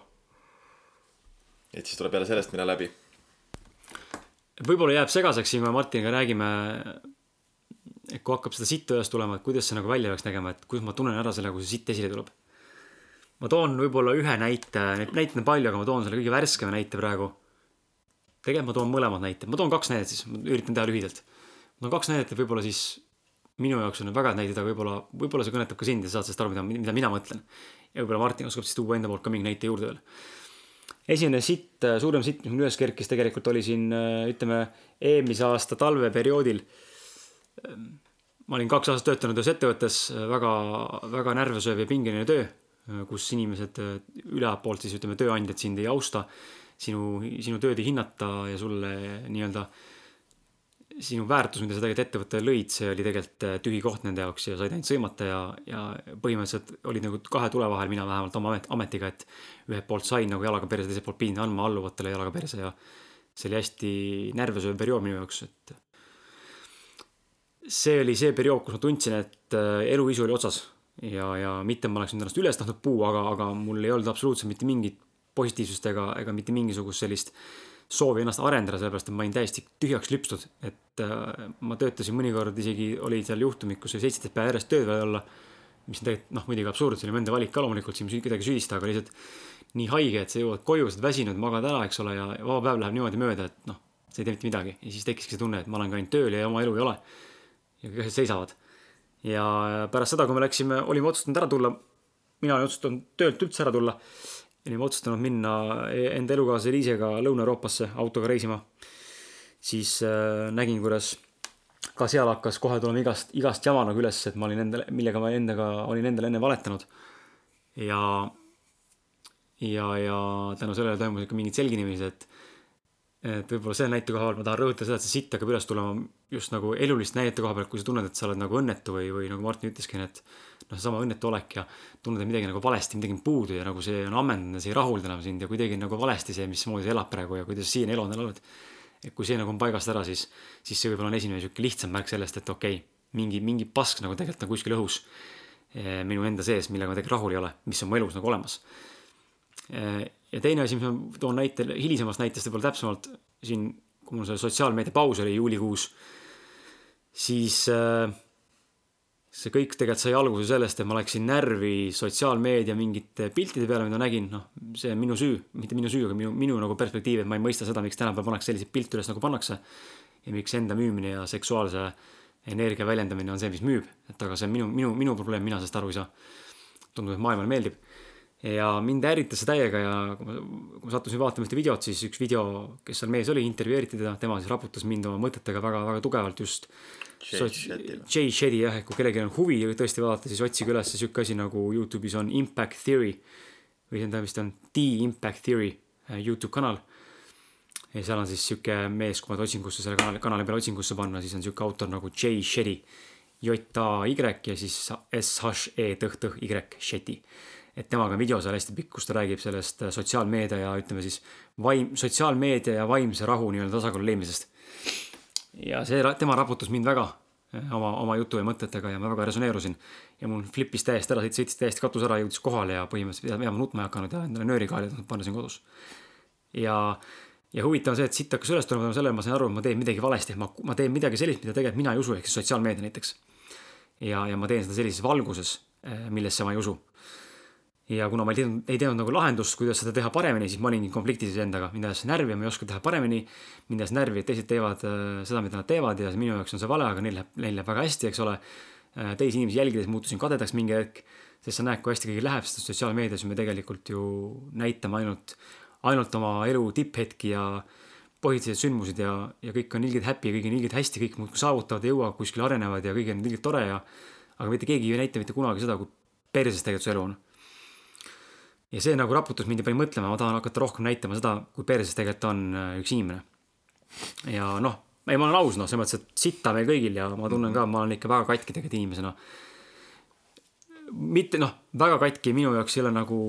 et siis tuleb jälle sellest minna läbi. võib-olla jääb segaseks siin, kui me Martiniga räägime, kui hakkab seda sittu üles tulema, et kuidas see nagu välja peaks nägema, et kuidas ma tunnen ära selle, kui see sitt esile tuleb. ma toon võib-olla ühe näite, neid näiteid on palju, aga ma toon selle kõige värskema näite praegu. tegelikult ma toon mõlemad näited, ma toon kaks näidet siis, ma üritan teha lühidalt. toon kaks näidet ja võib-olla siis minu jaoks on need väga head näited, aga võib-olla, võib-olla see kõnetab ka sind ja sa saad sellest aru, mida, mida mina mõtlen. ja võib-olla Martin oskab siis tuua enda poolt ka mingi näite juurde veel. esimene sitt, suurem sitt, mis mul üles kerkis tegelikult oli siin ütleme eelmise aasta talveperioodil ma olin kaks aastat töötanud ühes ettevõttes, väga, väga närvesööv ja pingeline töö, kus inimesed ülepoolt siis ütleme, tööandjad sind ei austa, sinu, sinu tööd ei hinnata ja sulle nii-öelda sinu väärtus, mida sa tegelikult ettevõttele lõid, see oli tegelikult tühi koht nende jaoks ja said ainult sõimata ja, ja põhimõtteliselt olid nagu kahe tule vahel, mina vähemalt oma amet, ametiga, et ühelt poolt sain nagu jalaga perse, teiselt poolt pidin andma alluvatele jalaga perse ja see oli hästi närvesööv periood minu jaoks, et see oli see periood, kus ma tundsin, et äh, eluisu oli otsas. Ja, ja mitte ma oleks nüüd ennast üles tahtnud puua, aga, aga mul ei olnud absoluutselt mitte mingit positiivsust ega, ega mitte mingisugust sellist soovi ennast arendada, sellepärast et ma olin täiesti tühjaks lüpstud, et äh, ma töötasin mõnikord isegi oli seal juhtumid, kus oli seitseteist päeva järjest tööl vaja olla. mis on tegelikult noh, muidugi absurd, see oli mu enda valik ka loomulikult, siin kedagi süüdista, aga lihtsalt nii haige, et sa jõuad koju, sa oled väsinud, magad ära, eks ole, ja vaba päev läheb niimoodi mööda, et noh, sa ei tee mitte midagi. Ja siis tekkiski see tunne, et ma olen ka ainult tööl ja oma elu ei ole ja asjad seisavad. ja pärast seda, kui me läksime, olime otsustanud ära tulla, mina olin otsustanud töölt üldse ära tulla, olime otsustanud minna enda elukaaslase Liisega Lõuna-Euroopasse autoga reisima, siis äh, nägin, kuidas ka seal hakkas kohe tulema igast, igast jama nagu üles, et ma olin endale, millega ma endaga, olin endale enne valetanud. ja, ja, ja tänu sellele toimus ikka mingid selginemised, et et võib-olla selle näite koha pealt ma tahan rõhutada seda, et see sitt hakkab üles tulema just nagu eluliste näidete koha pealt, kui sa tunned, et sa oled nagu õnnetu või, või nagu Martin ütleski, et noh, seesama õnnetu olek ja tunned, et midagi nagu valesti, midagi on puudu ja nagu see on ammendanud ja see ei rahulda enam sind ja kuidagi nagu valesti see, mismoodi sa elad praegu ja kuidas siiani elanud oled. et kui see nagu on paigast ära, siis, siis see võib-olla on esimene sihuke lihtsam märk sellest, et okei okay,, mingi, mingi pask nagu tegelikult on kuskil õhus eh, minu enda sees, millega ma tegelikult rahul ei ole, mis on mu elus nagu olemas eh, ja teine asi, mis ma toon näite hilisemast näitest võib-olla täpsemalt siin, kui mul see sotsiaalmeedia paus oli juulikuus, siis äh, see kõik tegelikult sai alguse sellest, et ma läksin närvi sotsiaalmeedia mingite piltide peale, mida nägin, noh, see on minu süü, mitte minu süü, aga minu, minu nagu perspektiiv, et ma ei mõista seda, miks tänapäeval pannakse selliseid pilte üles, nagu pannakse. ja miks enda müümine ja seksuaalse energia väljendamine on see, mis müüb, et aga see on minu, minu, minu probleem, mina sellest aru ei saa. tundub, et maailmale meeldib ja mind ärritas see täiega ja kui ma, kui ma sattusin vaatama ühte videot, siis üks video, kes seal mees oli, intervjueeriti teda, tema siis raputas mind oma mõtetega väga-väga tugevalt just. Jay Shetty jah, et kui kellelgi on huvi tõesti vaadata, siis otsige üles sihuke asi nagu Youtube'is on Impact Theory. või see on, vist on The Impact Theory äh, Youtube kanal. ja seal on siis sihuke mees, kui ma otsingusse selle kanali, kanali peale otsingusse panna, siis on sihuke autor nagu Jay Shetty. J-A-Y ja siis S-H-E tõh-tõh Y, Shetty et temaga on video seal hästi pikk, kus ta räägib sellest äh, sotsiaalmeedia ja ütleme siis vaim, sotsiaalmeedia ja vaimse rahu nii-öelda tasakaalu leidmisest. Ja see, tema raputas mind väga äh, oma, oma jutu ja mõtetega ja ma väga resoneerusin. ja mul flipis täiesti ära, sõitis täiesti katus ära, jõudis kohale ja põhimõtteliselt peame nutma ei hakanud ja endale nööri kaela tahtnud panna siin kodus. ja, ja huvitav on see, et siit hakkas üles tulema sellele, ma sain aru, et ma teen midagi valesti, ma, ma teen midagi sellist, mida tegelikult mina ei usu, ehk siis sotsiaalmeedia näiteks. ja, ja ma teen seda sellises valguses, äh, millesse ma ei usu ja kuna ma ei teadnud, ei teadnud nagu lahendust, kuidas seda teha paremini, siis ma olingi konfliktis endaga, mind ajas närvi ja ma ei oska teha paremini. mind ajas närvi, et teised teevad äh, seda, mida nad teevad ja minu jaoks on see vale, aga neil läheb, neil läheb väga hästi, eks ole äh,. teisi inimesi jälgides muutusin kadedaks mingi hetk, sest sa näed, kui hästi kõigil läheb, sest sotsiaalmeedias me tegelikult ju näitame ainult, ainult oma elu tipphetki ja põhilised sündmused ja, ja kõik on ilgelt happy, kõik on ilgelt hästi, kõik muudkui saavutavad jõuavad kuskile, arenevad ja kõik on ilgelt tore ja aga mitte keegi ei näita mitte kunagi seda, kui perses tegelikult su elu on ja see nagu raputas mind ja pani mõtlema, ma tahan hakata rohkem näitama seda, kui perses tegelikult on äh, üks inimene. ja noh, ei, ma olen aus, noh, selles mõttes, et sitta meil kõigil ja ma tunnen ka, ma olen ikka väga katki tegelikult inimesena. mitte noh, väga katki minu jaoks ei ole nagu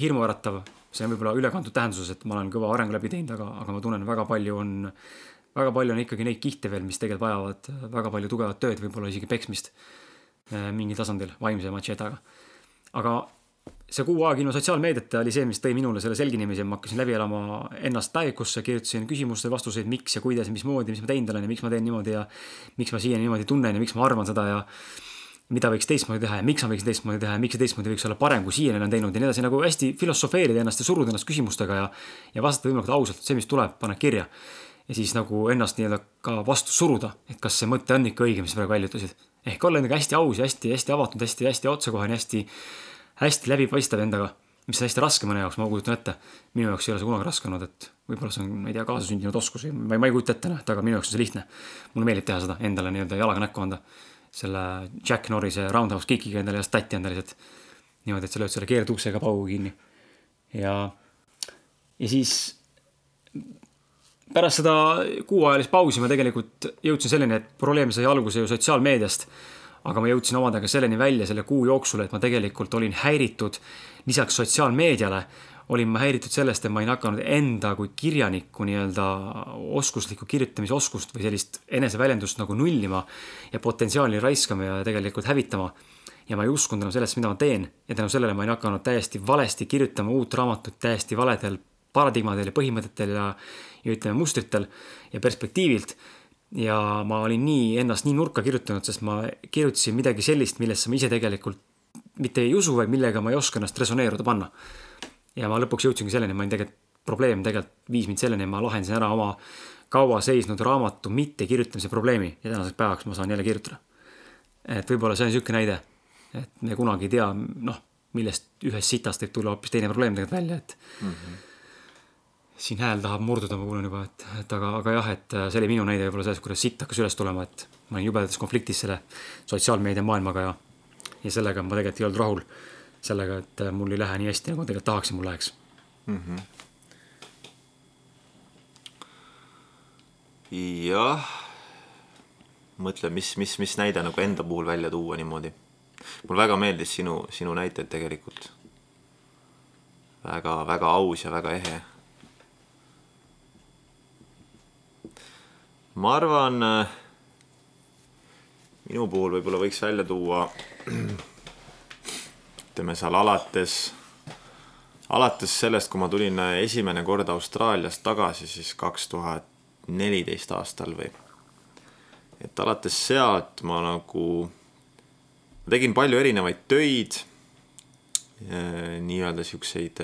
hirmuäratav, see on võib-olla ülekantud tähenduses, et ma olen kõva arengu läbi teinud, aga, aga ma tunnen, väga palju on, väga palju on ikkagi neid kihte veel, mis tegelikult vajavad väga palju tugevat tööd, võib-olla isegi peksmist äh, mingil tasandil, vaimse machetaga. aga see kuu aega ilma sotsiaalmeediata oli see, mis tõi minule selle selginemise, ma hakkasin läbi elama ennast päevikusse, kirjutasin küsimuste vastuseid, miks ja kuidas mismoodi, mis ma teinud olen ja miks ma teen niimoodi ja miks ma siiani niimoodi tunnen ja miks ma arvan seda ja mida võiks teistmoodi teha ja miks ma võiksin teistmoodi teha ja miks see teistmoodi võiks olla parem, kui siiani olen teinud ja nii edasi, nagu hästi filosofeerida ennast ja suruda ennast küsimustega ja, ja vastata võimalikult ausalt, see, mis tuleb, paned kirja. ja siis nagu ennast nii-öelda ka vastu suruda, et kas see mõte on ikka õige, mis sa praegu välja ütlesid. ehk olla endaga hästi aus ja hästi, hästi avatud, hästi, hästi otsekohene, hästi, hästi läbipaistev endaga mis on hästi raske mõne jaoks, ma kujutan ette. minu jaoks ei ole see kunagi raske olnud, et võib-olla see on, ma ei tea, kaasasündinud oskus või ma ei, ma ei kujuta ette, noh, et aga minu jaoks on see lihtne. mulle meeldib teha seda, endale nii-öelda jalaga näkku anda. selle Jack Norrise Roundhouse Kickiga endale just tatti anda lihtsalt. niimoodi, et sa lööd selle keerduksega paugu kinni. ja, ja siis pärast seda kuuajalist pausi ma tegelikult jõudsin selleni, et probleem sai alguse ju sotsiaalmeediast. Aga ma jõudsin omadega selleni välja selle kuu jooksul, et ma tegelikult olin häiritud lisaks sotsiaalmeediale olin ma häiritud sellest, et ma olin hakanud enda kui kirjaniku nii-öelda oskuslikku kirjutamisoskust või sellist eneseväljendust nagu nullima ja potentsiaali raiskama ja tegelikult hävitama. ja ma ei uskunud enam sellesse, mida ma teen ja tänu sellele ma olin hakanud täiesti valesti kirjutama uut raamatut täiesti valedel paradigmadel ja põhimõtetel ja, ja ütleme mustritel ja perspektiivilt. Ja ma olin nii ennast nii nurka kirjutanud, sest ma kirjutasin midagi sellist, millesse ma ise tegelikult mitte ei usu, vaid millega ma ei oska ennast resoneeruda panna. ja ma lõpuks jõudsingi selleni, ma olin tegelikult, probleem tegelikult viis mind selleni, ma lahendasin ära oma kaua seisnud raamatu mittekirjutamise probleemi ja tänaseks päevaks ma saan jälle kirjutada. et võib-olla see on niisugune näide, et me kunagi ei tea, noh, millest ühest sitast võib tulla hoopis teine probleem tegelikult välja, et mm. -hmm siin hääl tahab murduda, ma kuulen juba, et, et aga, aga jah, et see oli minu näide võib-olla sellest, kuidas sitt hakkas üles tulema, et ma olin jubedates konfliktis selle sotsiaalmeedia maailmaga ja ja sellega ma tegelikult ei olnud rahul. sellega, et mul ei lähe nii hästi, nagu ma tegelikult tahaksin, mul läheks mm. -hmm. jah, mõtle, mis, mis, mis näide nagu enda puhul välja tuua niimoodi. mulle väga meeldis sinu, sinu näited tegelikult. väga, väga aus ja väga ehe. Ma arvan äh, minu puhul võib-olla võiks välja tuua, ütleme seal alates, alates sellest, kui ma tulin esimene kord Austraaliast tagasi, siis kaks tuhat neliteist aastal või. et alates sealt ma nagu, ma tegin palju erinevaid töid, nii-öelda siukseid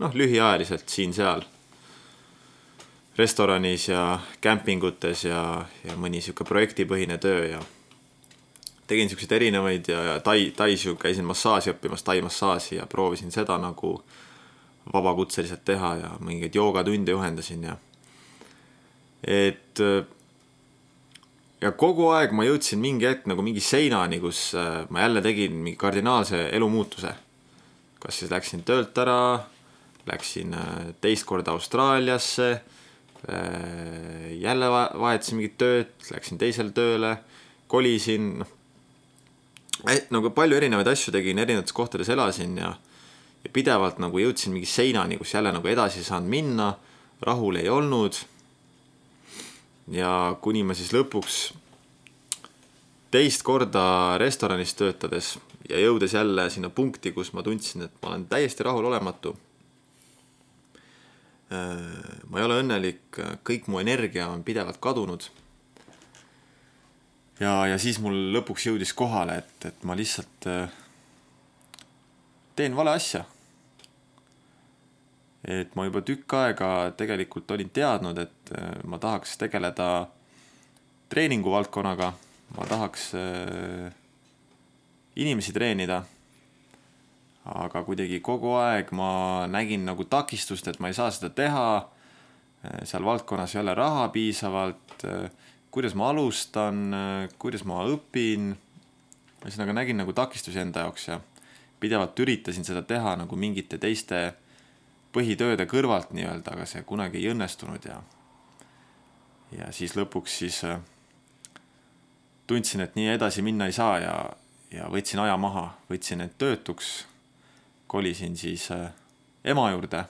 noh, lühiajaliselt siin-seal restoranis ja kämpingutes ja, ja mõni sihuke projektipõhine töö ja tegin siukseid erinevaid ja, ja Tai, Tais ju käisin massaaži õppimas, Tai massaaži ja proovisin seda nagu vabakutseliselt teha ja mingeid joogatunde juhendasin ja et ja kogu aeg ma jõudsin mingi hetk nagu mingi seinani, kus äh, ma jälle tegin mingi kardinaalse elumuutuse. kas siis läksin töölt ära, läksin äh, teist korda Austraaliasse, jälle vahetasin mingit tööd, läksin teisele tööle, kolisin, noh nagu palju erinevaid asju tegin, erinevates kohtades elasin ja, ja pidevalt nagu jõudsin mingi seinani, kus jälle nagu edasi ei saanud minna, rahul ei olnud. ja kuni ma siis lõpuks teist korda restoranis töötades ja jõudes jälle sinna punkti, kus ma tundsin, et ma olen täiesti rahulolematu. Äh, ma ei ole õnnelik, kõik mu energia on pidevalt kadunud ja, ja siis mul lõpuks jõudis kohale, et, et ma lihtsalt äh, teen vale asja. et ma juba tükk aega tegelikult olin teadnud, et äh, ma tahaks tegeleda treeninguvaldkonnaga, ma tahaks äh, inimesi treenida. Aga kuidagi kogu aeg ma nägin nagu takistust, et ma ei saa seda teha. seal valdkonnas ei ole raha piisavalt kuidas ma alustan, kuidas ma õpin. ühesõnaga nägin nagu takistusi enda jaoks ja pidevalt üritasin seda teha nagu mingite teiste põhitööde kõrvalt nii-öelda, aga see kunagi ei õnnestunud ja. ja siis lõpuks siis äh, tundsin, et nii edasi minna ei saa ja, ja võtsin aja maha, võtsin end töötuks. Kolisin siis äh, ema juurde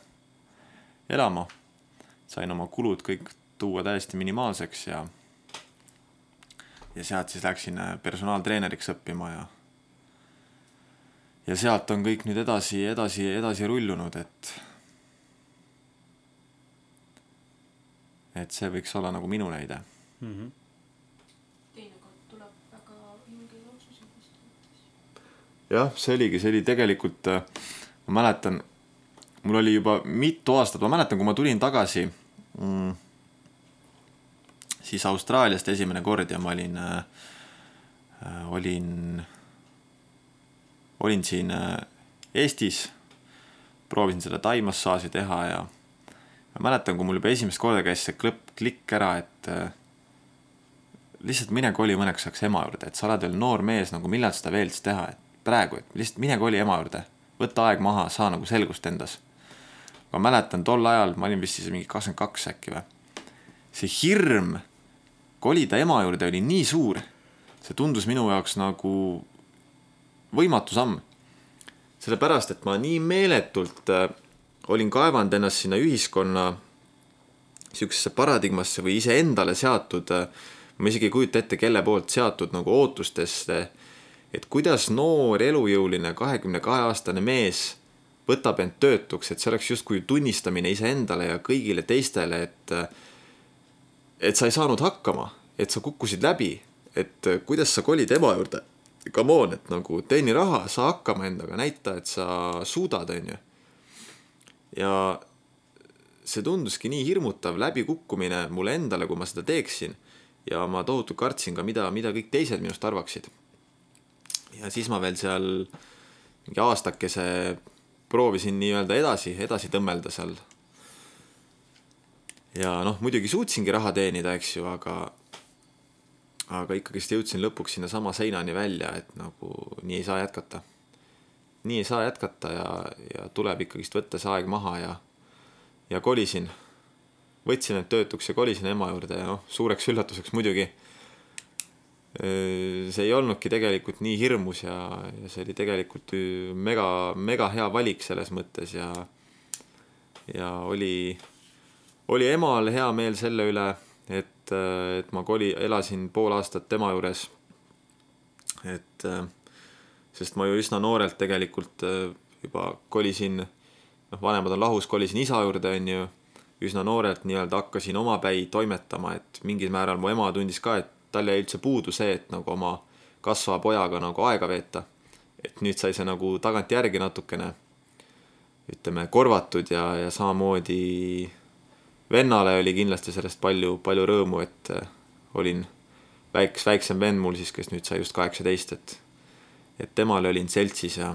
elama, sain oma kulud kõik tuua täiesti minimaalseks ja ja sealt siis läksin äh, personaaltreeneriks õppima ja ja sealt on kõik nüüd edasi, edasi, edasi rullunud, et et see võiks olla nagu minu näide mm. -hmm. teinekord tuleb väga julgeid otsuseid vastu jah, see oligi, see oli tegelikult, äh, ma mäletan, mul oli juba mitu aastat, ma mäletan, kui ma tulin tagasi mm, siis Austraaliast esimene kord ja ma olin äh,, olin, olin siin äh, Eestis, proovisin seda taimassaaži teha ja ma mäletan, kui mul juba esimest korda käis see klõpp, klikk ära, et äh, lihtsalt mine koli mõneks ajaks ema juurde, et sa oled veel noor mees, nagu millal seda veel siis teha, et praegu, et lihtsalt mine koli ema juurde, võta aeg maha, saa nagu selgust endas. ma mäletan tol ajal, ma olin vist siis mingi kakskümmend kaks äkki või, see hirm kolida ema juurde oli nii suur, see tundus minu jaoks nagu võimatu samm. sellepärast, et ma nii meeletult äh, olin kaevanud ennast sinna ühiskonna sihukesesse paradigmasse või iseendale seatud, äh, ma isegi ei kujuta ette, kelle poolt seatud nagu ootustesse et kuidas noor elujõuline kahekümne kahe aastane mees võtab end töötuks, et see oleks justkui tunnistamine iseendale ja kõigile teistele, et et sa ei saanud hakkama, et sa kukkusid läbi, et kuidas sa kolid ema juurde. Come on, et nagu teeni raha, saa hakkama endaga, näita, et sa suudad, onju. ja see tunduski nii hirmutav läbikukkumine mulle endale, kui ma seda teeksin. ja ma tohutult kartsin ka, mida, mida kõik teised minust arvaksid ja siis ma veel seal mingi aastakese proovisin nii-öelda edasi, edasi tõmmelda seal. ja noh, muidugi suutsingi raha teenida, eks ju, aga, aga ikkagist jõudsin lõpuks sinnasama seinani välja, et nagu nii ei saa jätkata. nii ei saa jätkata ja, ja tuleb ikkagist võtta see aeg maha ja, ja kolisin. võtsin end töötuks ja kolisin ema juurde ja noh, suureks üllatuseks muidugi see ei olnudki tegelikult nii hirmus ja, ja see oli tegelikult mega, mega hea valik selles mõttes ja, ja oli, oli emal hea meel selle üle, et, et ma koli, elasin pool aastat tema juures. et, sest ma ju üsna noorelt tegelikult juba kolisin, noh, vanemad on lahus, kolisin isa juurde, on ju, üsna noorelt nii-öelda hakkasin omapäi toimetama, et mingil määral mu ema tundis ka, et tal jäi üldse puudu see, et nagu oma kasvava pojaga nagu aega veeta. et nüüd sai see nagu tagantjärgi natukene ütleme, korvatud ja, ja samamoodi vennale oli kindlasti sellest palju, palju rõõmu, et äh, olin väiks, väiksem vend mul siis, kes nüüd sai just kaheksateist, et et temale olin seltsis ja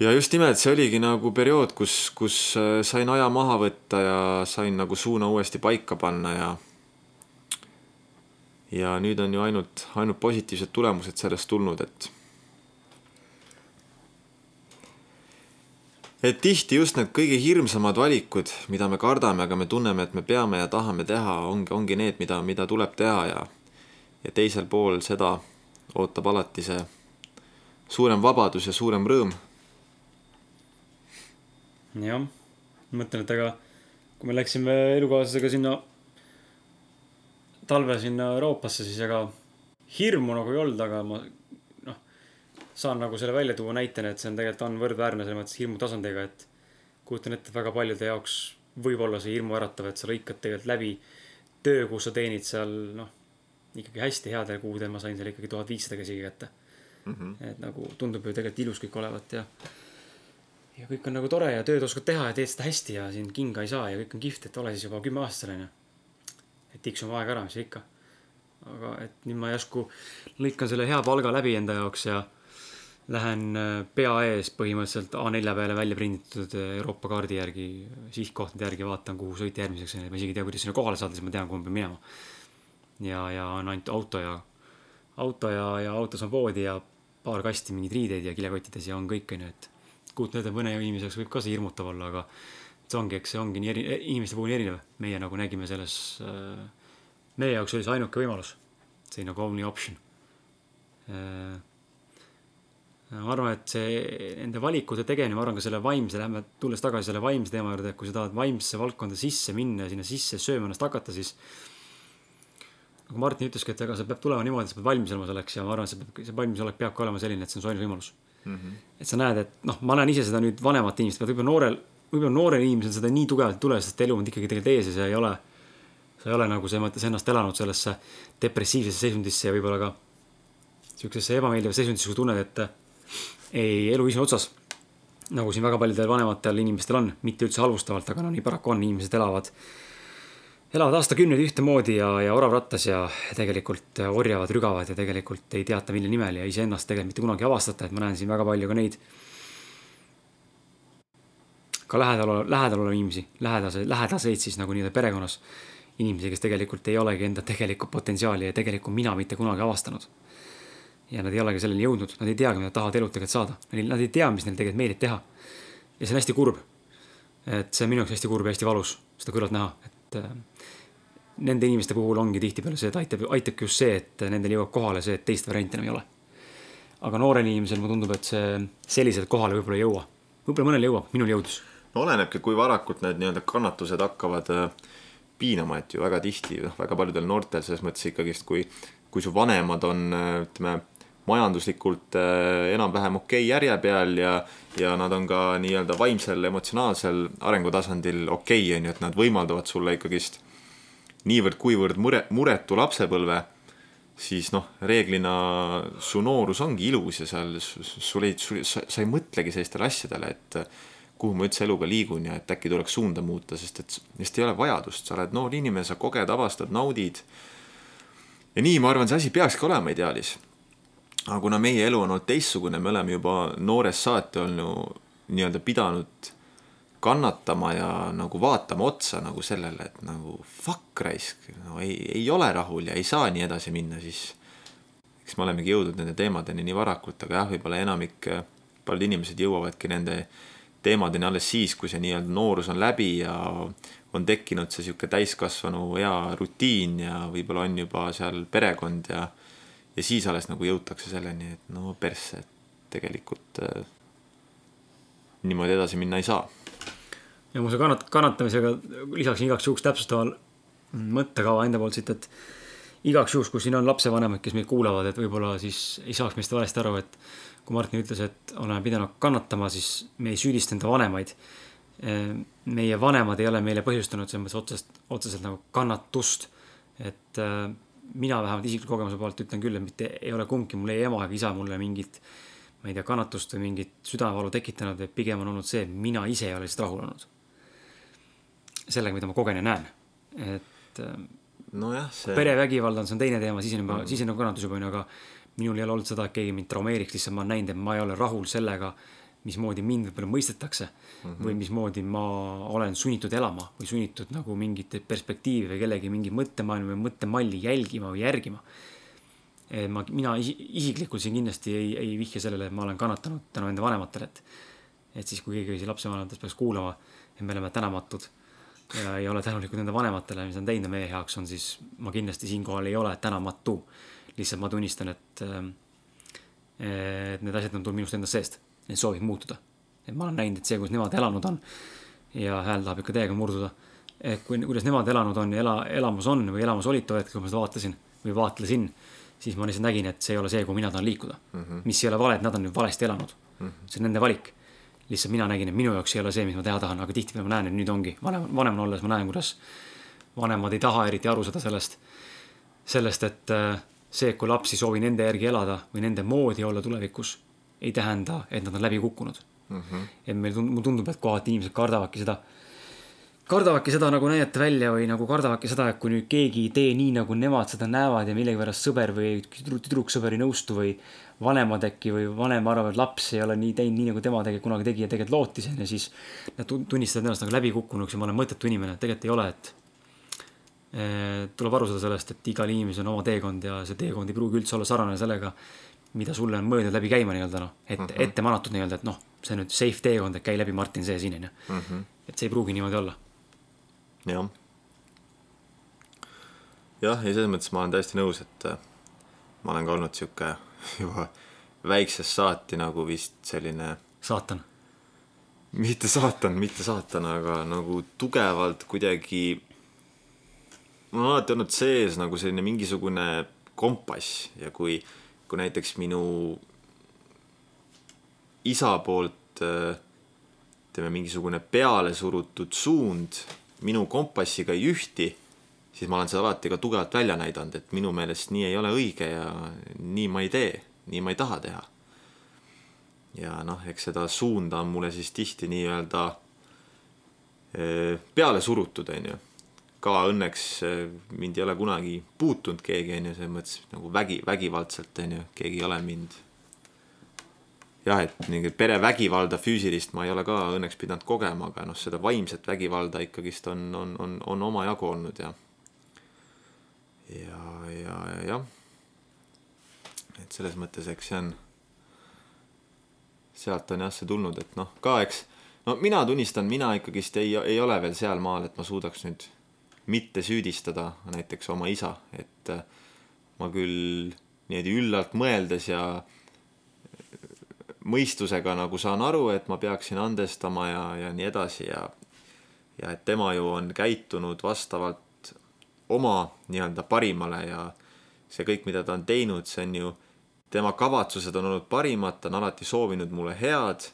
ja just nimelt see oligi nagu periood, kus, kus äh, sain aja maha võtta ja sain nagu suuna uuesti paika panna ja ja nüüd on ju ainult, ainult positiivsed tulemused sellest tulnud, et et tihti just need kõige hirmsamad valikud, mida me kardame, aga me tunneme, et me peame ja tahame teha, ongi, ongi need, mida, mida tuleb teha ja ja teisel pool seda ootab alati see suurem vabadus ja suurem rõõm. jah, mõtlen, et aga kui me läksime elukaaslasega sinna talve sinna Euroopasse, siis ega hirmu nagu ei olnud, aga ma noh, saan nagu selle välja tuua näitena, et see on tegelikult on võrdväärne selles mõttes hirmutasandiga, et kujutan ette, et väga paljude jaoks võib olla see hirmuäratav, et sa lõikad tegelikult läbi töö, kus sa teenid seal noh, ikkagi hästi headel kuudel ma sain seal ikkagi tuhat viissada käsigi kätte mm. -hmm. et nagu tundub ju tegelikult ilus kõik olevat ja ja kõik on nagu tore ja tööd oskad teha ja teed seda hästi ja siin kinga ei saa ja kõik on kihvt, et ole siis juba kümneaastasel onju et tiksume aega ära, mis ikka. aga et nüüd ma järsku lõikan selle hea palga läbi enda jaoks ja lähen äh, pea ees põhimõtteliselt A4 peale välja prinditud äh, Euroopa kaardi järgi, sihtkohtade järgi vaatan, kuhu sõita järgmiseks, ma isegi ei tea, kuidas sinna kohale saada, siis ma tean, kuhu ma pean minema. ja, ja on ainult auto ja, auto ja, ja autos on voodi ja paar kasti mingeid riideid ja kilekottides ja on kõik, onju, et kujutan ette, mõne inimese jaoks võib ka see hirmutav olla, aga see ongi, eks see ongi nii eri, inimeste puhul erinev. meie nagu nägime selles äh,, meie jaoks oli see ainuke võimalus. see nagu only option äh,. ma arvan, et see, nende valikute tegemine, ma arvan ka selle vaimse, lähme, tulles tagasi selle vaimse teema juurde, et kui sa tahad vaimsesse valdkonda sisse minna ja sinna sisse sööma ennast hakata, siis nagu Martin ütleski, et ega see peab tulema niimoodi, et sa pead valmis olema selleks ja ma arvan, et see see valmisolek peabki olema selline, et see on su ainus võimalus mm. -hmm. et sa näed, et noh, ma näen ise seda nüüd vanemate inimeste pealt, võib-olla noorel võib-olla noorel inimesel seda nii tugevalt ei tule, sest elu on ikkagi tegelikult ees ja see ei ole, sa ei ole nagu selles mõttes ennast elanud sellesse depressiivsesse seisundisse ja võib-olla ka sihukesesse ebameeldivas seisundis, kui tunned, et äh, ei, elu ise otsas. nagu siin väga paljudel vanematel inimestel on, mitte üldse halvustavalt, aga no nii paraku on, inimesed elavad, elavad aastakümneid ühtemoodi ja, ja oravrattas ja tegelikult orjavad, rügavad ja tegelikult ei teata, mille nimel ja iseennast tegelikult mitte kunagi ei avastata, et ma näen siin väga palju ka neid ka lähedal, lähedal olevaid inimesi, lähedase, lähedaseid siis nagu nii-öelda perekonnas. inimesi, kes tegelikult ei olegi enda tegelikku potentsiaali ja tegelikku mina mitte kunagi avastanud. ja nad ei olegi selleni jõudnud, nad ei teagi, mida nad tahavad elult tegelikult saada, nad ei tea, mis neil tegelikult meeldib teha. ja see on hästi kurb. et see on minu jaoks hästi kurb ja hästi valus seda kõrvalt näha, et äh, nende inimeste puhul ongi tihtipeale see, et aitab, aitabki just see, et nendel jõuab kohale see, et teist varianti enam ei ole. aga noorel inimesel mulle tundub, et see selliselt kohale võib-olla ei jõua. võib-olla mõnel jõuab, minul jõudis olenebki, kui varakult need nii-öelda kannatused hakkavad äh, piinama, et ju väga tihti, noh, väga paljudel noortel selles mõttes ikkagist, kui, kui su vanemad on, äh, ütleme, majanduslikult äh, enam-vähem okei okay järje peal ja, ja nad on ka nii-öelda vaimsel, emotsionaalsel arengutasandil okei okay,, on ju, et nad võimaldavad sulle ikkagist niivõrd-kuivõrd mure, muretu lapsepõlve, siis noh, reeglina su noorus ongi ilus ja seal sul ei, sa ei mõtlegi sellistele asjadele, et kuhu ma üldse eluga liigun ja et äkki tuleks suunda muuta, sest et sest ei ole vajadust, sa oled noor inimene, sa koged, avastad, naudid. ja nii, ma arvan, see asi peakski olema ideaalis. aga kuna meie elu on olnud teistsugune, me oleme juba noorest saati olnud nii-öelda pidanud kannatama ja nagu vaatama otsa nagu sellele, et nagu fuck raisk, no ei, ei ole rahul ja ei saa nii edasi minna, siis eks me olemegi jõudnud nende teemadeni nii varakult, aga jah, võib-olla enamik, paljud inimesed jõuavadki nende teemadeni alles siis, kui see nii-öelda noorus on läbi ja on tekkinud see sihuke täiskasvanu hea rutiin ja võib-olla on juba seal perekond ja, ja siis alles nagu jõutakse selleni, et no persse, et tegelikult äh, niimoodi edasi minna ei saa. ja mu see kannat-, kannatamisega lisaksin igaks juhuks täpsustaval mõttekava enda poolt siit, et igaks juhuks, kui siin on lapsevanemad, kes meid kuulavad, et võib-olla siis ei saaks meist valesti aru, et kui Martin ütles, et oleme pidanud kannatama, siis me ei süüdista enda vanemaid. meie vanemad ei ole meile põhjustanud selles mõttes otsest, otseselt nagu kannatust. et äh, mina vähemalt isikliku kogemuse poolt ütlen küll, et mitte ei ole kumbki mul ei ema ega isa mulle mingit, ma ei tea, kannatust või mingit südamevalu tekitanud, et pigem on olnud see, et mina ise ei ole lihtsalt rahul olnud. sellega, mida ma kogen ja näen, et äh, nojah, see. perevägivald on, see on teine teema, siis on juba mm, siis on nagu kannatus juba onju, aga minul ei ole olnud seda, et keegi mind traumeeriks, lihtsalt ma olen näinud, et ma ei ole rahul sellega, mismoodi mind võib-olla mõistetakse mm -hmm. või mismoodi ma olen sunnitud elama või sunnitud nagu mingit perspektiivi või kellegi mingi mõttemaailma või mõttemalli jälgima või järgima. ma, mina isiklikult siin kindlasti ei, ei vihja sellele, et ma olen kannatanud tänu enda vanematele, et et siis, kui keegi lapsevanematest peaks kuulama, et me oleme tänamatud ja ei ole tänulikud nende vanematele, mis nad teinud meie heaks on, siis ma kindlasti siinkohal ei ole tänamatu lihtsalt ma tunnistan, et, äh, et need asjad on tulnud minust endast seest, need soovid muutuda. et ma olen näinud, et see, kuidas nemad elanud on ja hääl tahab ikka täiega murduda. et kui, kuidas nemad elanud on ja ela, elamus on või elamus olid too hetk, kui ma seda vaatasin või vaatlesin, siis ma lihtsalt nägin, et see ei ole see, kuhu mina tahan liikuda mm. -hmm. mis ei ole vale, et nad on nüüd valesti elanud mm. -hmm. see on nende valik. Lihtsalt mina nägin, et minu jaoks ei ole see, mis ma teha tahan, aga tihtipeale ma näen, et nüüd ongi vanem, vanemana olles ma näen, kuidas vanemad ei taha eriti aru saada sellest, sellest, et äh, see, et kui laps ei soovi nende järgi elada või nende moodi olla tulevikus, ei tähenda, et nad on läbi kukkunud mm. -hmm. et meil tund-, mulle tundub, et kohati inimesed kardavadki seda, kardavadki seda nagu näidata välja või nagu kardavadki seda, et kui nüüd keegi ei tee nii, nagu nemad seda näevad ja millegipärast sõber või tüdruksõber ei nõustu või vanemad äkki või vanem arvavad, et laps ei ole nii teinud nii, nagu tema tegelikult kunagi tegi ja tegelikult lootis, on ju, siis nad tunnistavad ennast nagu läbikukkunuks ja ma olen mõttetu inimene, tegelikult ei ole, et Eh, tuleb aru saada sellest, et igal inimesel on oma teekond ja see teekond ei pruugi üldse olla sarnane sellega, mida sulle on mõeldud läbi käima nii-öelda noh, et mm -hmm. ette manatud nii-öelda, et noh, see on nüüd safe teekond, et käi läbi Martin see siin onju mm. -hmm. et see ei pruugi niimoodi olla. jah. jah, ja selles mõttes ma olen täiesti nõus, et äh, ma olen ka olnud sihuke juba väiksest saati nagu vist selline. saatan. mitte saatan, mitte saatan, aga nagu tugevalt kuidagi mul on alati olnud sees nagu selline mingisugune kompass ja kui, kui näiteks minu isa poolt ütleme, mingisugune peale surutud suund minu kompassiga ei ühti, siis ma olen seda alati ka tugevalt välja näidanud, et minu meelest nii ei ole õige ja nii ma ei tee, nii ma ei taha teha. ja noh, eks seda suunda on mulle siis tihti nii-öelda peale surutud, on ju. ka õnneks mind ei ole kunagi puutunud keegi, on ju, selles mõttes nagu vägi, vägivaldselt, on ju, keegi ei ole mind jah, et mingit perevägivalda füüsilist ma ei ole ka õnneks pidanud kogema, aga noh, seda vaimset vägivalda ikkagist on, on, on, on omajagu olnud ja ja, ja, ja jah. et selles mõttes, eks see on, sealt on jah see tulnud, et noh, ka eks, no mina tunnistan, mina ikkagist ei, ei ole veel sealmaal, et ma suudaks nüüd mitte süüdistada näiteks oma isa, et äh, ma küll niimoodi üllalt mõeldes ja mõistusega nagu saan aru, et ma peaksin andestama ja, ja nii edasi ja ja et tema ju on käitunud vastavalt oma nii-öelda parimale ja see kõik, mida ta on teinud, see on ju, tema kavatsused on olnud parimad, ta on alati soovinud mulle head.